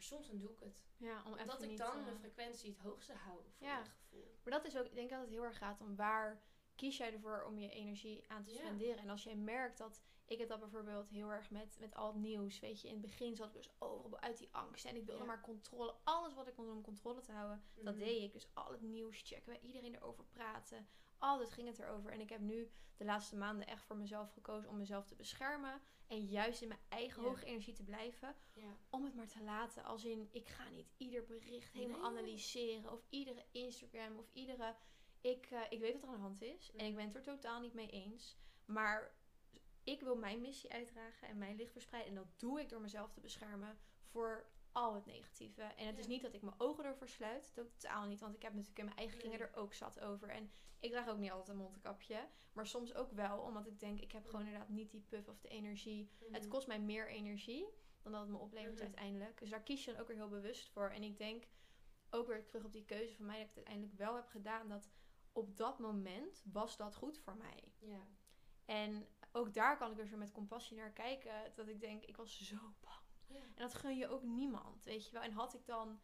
Maar soms dan doe ik het. Ja, om Omdat ik dan eh, mijn frequentie het hoogste hou voor Ja. mijn gevoel. Maar dat is ook, ik denk dat het heel erg gaat om waar kies jij ervoor om je energie aan te Ja. spenderen. En als jij merkt dat, ik heb dat bijvoorbeeld heel erg met, met al het nieuws, weet je. In het begin zat ik dus overal uit die angst. En ik wilde Ja. maar controle, alles wat ik kon doen om controle te houden. Dat Mhm. deed ik. Dus al het nieuws checken, bij iedereen erover praten. Altijd ging het erover. En ik heb nu de laatste maanden echt voor mezelf gekozen om mezelf te beschermen. En juist in mijn eigen Ja. hoge energie te blijven. Ja. Om het maar te laten. Als in, ik ga niet ieder bericht helemaal Nee, analyseren. Of iedere Instagram. Of iedere... Ik, eh, ik weet wat er aan de hand is. En ik Mhm. ben het er totaal niet mee eens. Maar ik wil mijn missie uitdragen. En mijn licht verspreiden. En dat doe ik door mezelf te beschermen. Voor al het negatieve. En het is niet dat ik mijn ogen ervoor sluit. Totaal niet. Want ik heb natuurlijk in mijn eigen kringen Nee. er ook zat over. En ik draag ook niet altijd een mondkapje. Maar soms ook wel. Omdat ik denk, ik heb gewoon inderdaad niet die puff of de energie. Het Mhm. kost mij meer energie dan dat het me oplevert Mhm. uiteindelijk. Dus daar kies je dan ook weer heel bewust voor. En ik denk ook weer terug op die keuze van mij dat ik het uiteindelijk wel heb gedaan. Dat op dat moment was dat goed voor mij. Ja. En ook daar kan ik dus weer met compassie naar kijken. Dat ik denk, ik was zo bang. Ja. En dat gun je ook niemand, weet je wel. En had ik dan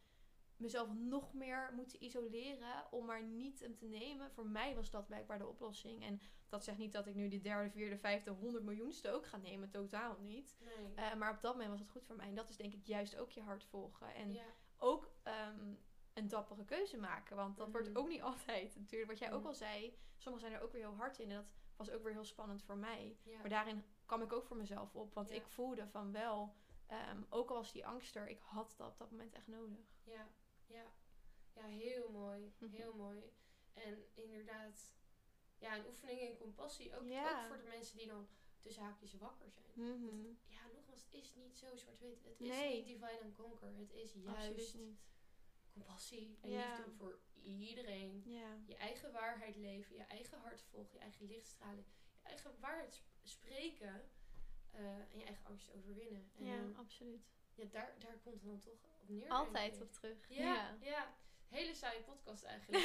mezelf nog meer moeten isoleren om maar niet hem te nemen. Voor mij was dat blijkbaar de oplossing. En dat zegt niet dat ik nu de derde, vierde, vijfde, honderd miljoenste ook ga nemen. Totaal niet. Nee. Eh, maar op dat moment was het goed voor mij. En dat is denk ik juist ook je hart volgen. En ja. ook, ehm, een dappere keuze maken. Want dat wordt Mhm. ook niet altijd. Natuurlijk, wat jij ook Mhm. al zei, sommigen zijn er ook weer heel hard in. En dat was ook weer heel spannend voor mij. Ja. Maar daarin kwam ik ook voor mezelf op. Want Ja. ik voelde van wel, ehm, ook al was die angst er, ik had dat op dat moment echt nodig. Ja, ja. Ja, heel mooi. Mhm. Heel mooi. En inderdaad, ja, een oefening in compassie. Ook, Ja. ook voor de mensen die dan tussen haakjes wakker zijn. Ja, nogmaals, het is niet zo zwart-wit. Het is niet divide and conquer. Het is juist niet. compassie en Ja. liefde voor iedereen. Ja. Je eigen waarheid leven, je eigen hart volgen, je eigen lichtstralen, je eigen waarheid sp- spreken eh, en je eigen angst overwinnen. En ja, absoluut. ja, daar, daar komt het dan toch op neer. Altijd op terug. Ja, ja. Hele saaie podcast eigenlijk.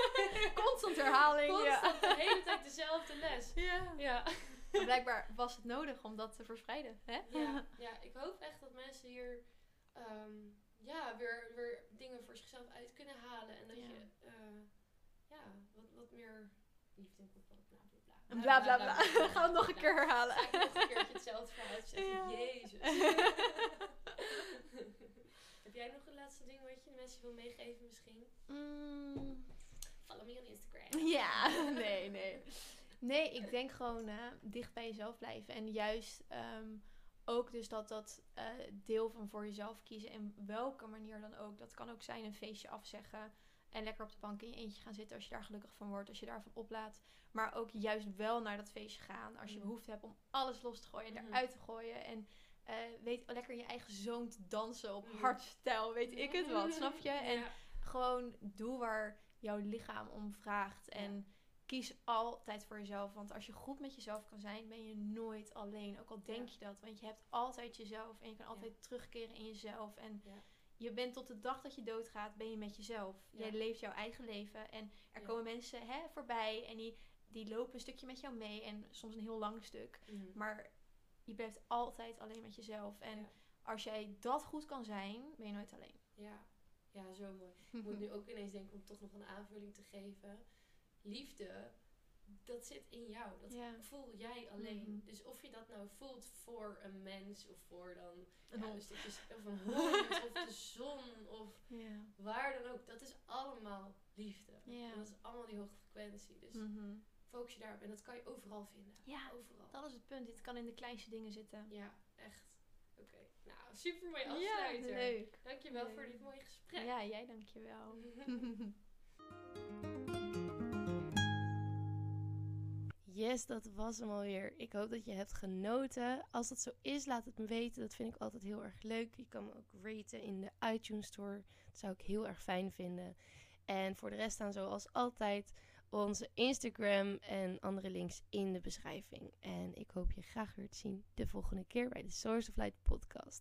Constant herhaling. Constant de hele tijd dezelfde les. Ja. Ja. Maar blijkbaar was het nodig om dat te verspreiden. Hè? Ja, ja, ik hoop echt dat mensen hier ehm, ja, weer, weer dingen voor zichzelf uit kunnen halen. En dat Ja. je eh, ja, wat, wat meer liefde compassie, bla bla bla. Bla bla bla. Gaan we het nog een keer herhalen. Ga ik nog een keertje hetzelfde verhaal zeggen. Jezus. Heb jij nog een laatste ding wat je de mensen wil meegeven misschien? Mm, Follow me on Instagram. ja, nee, nee. Nee, ik denk gewoon eh, dicht bij jezelf blijven. En juist ehm, ook dus dat dat eh, deel van voor jezelf kiezen. En welke manier dan ook. Dat kan ook zijn een feestje afzeggen. En lekker op de bank in je eentje gaan zitten als je daar gelukkig van wordt. Als je daarvan oplaat. Maar ook juist wel naar dat feestje gaan. Als je Mhm. behoefte hebt om alles los te gooien en Mhm. eruit te gooien. En eh, weet lekker in je eigen zoon te dansen op Mhm. hardstyle. Weet ik het wat, snap je? En Ja. gewoon doe waar jouw lichaam om vraagt. En kies altijd voor jezelf. Want als je goed met jezelf kan zijn, ben je nooit alleen. Ook al denk Ja. je dat. Want je hebt altijd jezelf. En je kan altijd terugkeren in jezelf. En. Je bent tot de dag dat je doodgaat, ben je met jezelf. Ja. Jij leeft jouw eigen leven. En er Ja. komen mensen hè, voorbij. En die, die lopen een stukje met jou mee. En soms een heel lang stuk. Mhm. Maar je blijft altijd alleen met jezelf. En Ja. als jij dat goed kan zijn, ben je nooit alleen. Ja. ja, zo mooi. Ik moet nu ook ineens denken om toch nog een aanvulling te geven. Liefde, dat zit in jou. Dat Ja. voel jij alleen. Mhm. Dus of je dat nou voelt voor een mens of voor dan Een ja, hond. een stukje s- of een hond of de zon of Ja. waar dan ook. Dat is allemaal liefde. En dat is allemaal die hoge frequentie. Dus Mhm. focus je daarop. En dat kan je overal vinden. Ja, Overal. Dat is het punt. Dit kan in de kleinste dingen zitten. Ja, echt. Oké. Nou, super mooie afsluiter. Ja, leuk. Dankjewel Leuk. voor dit mooie gesprek. Ja, jij dankjewel. Yes, dat was hem alweer. Ik hoop dat je hebt genoten. Als dat zo is, laat het me weten. Dat vind ik altijd heel erg leuk. Je kan me ook raten in de iTunes Store. Dat zou ik heel erg fijn vinden. En voor de rest staan zoals altijd onze Instagram en andere links in de beschrijving. En ik hoop je graag weer te zien de volgende keer bij de Source of Light podcast.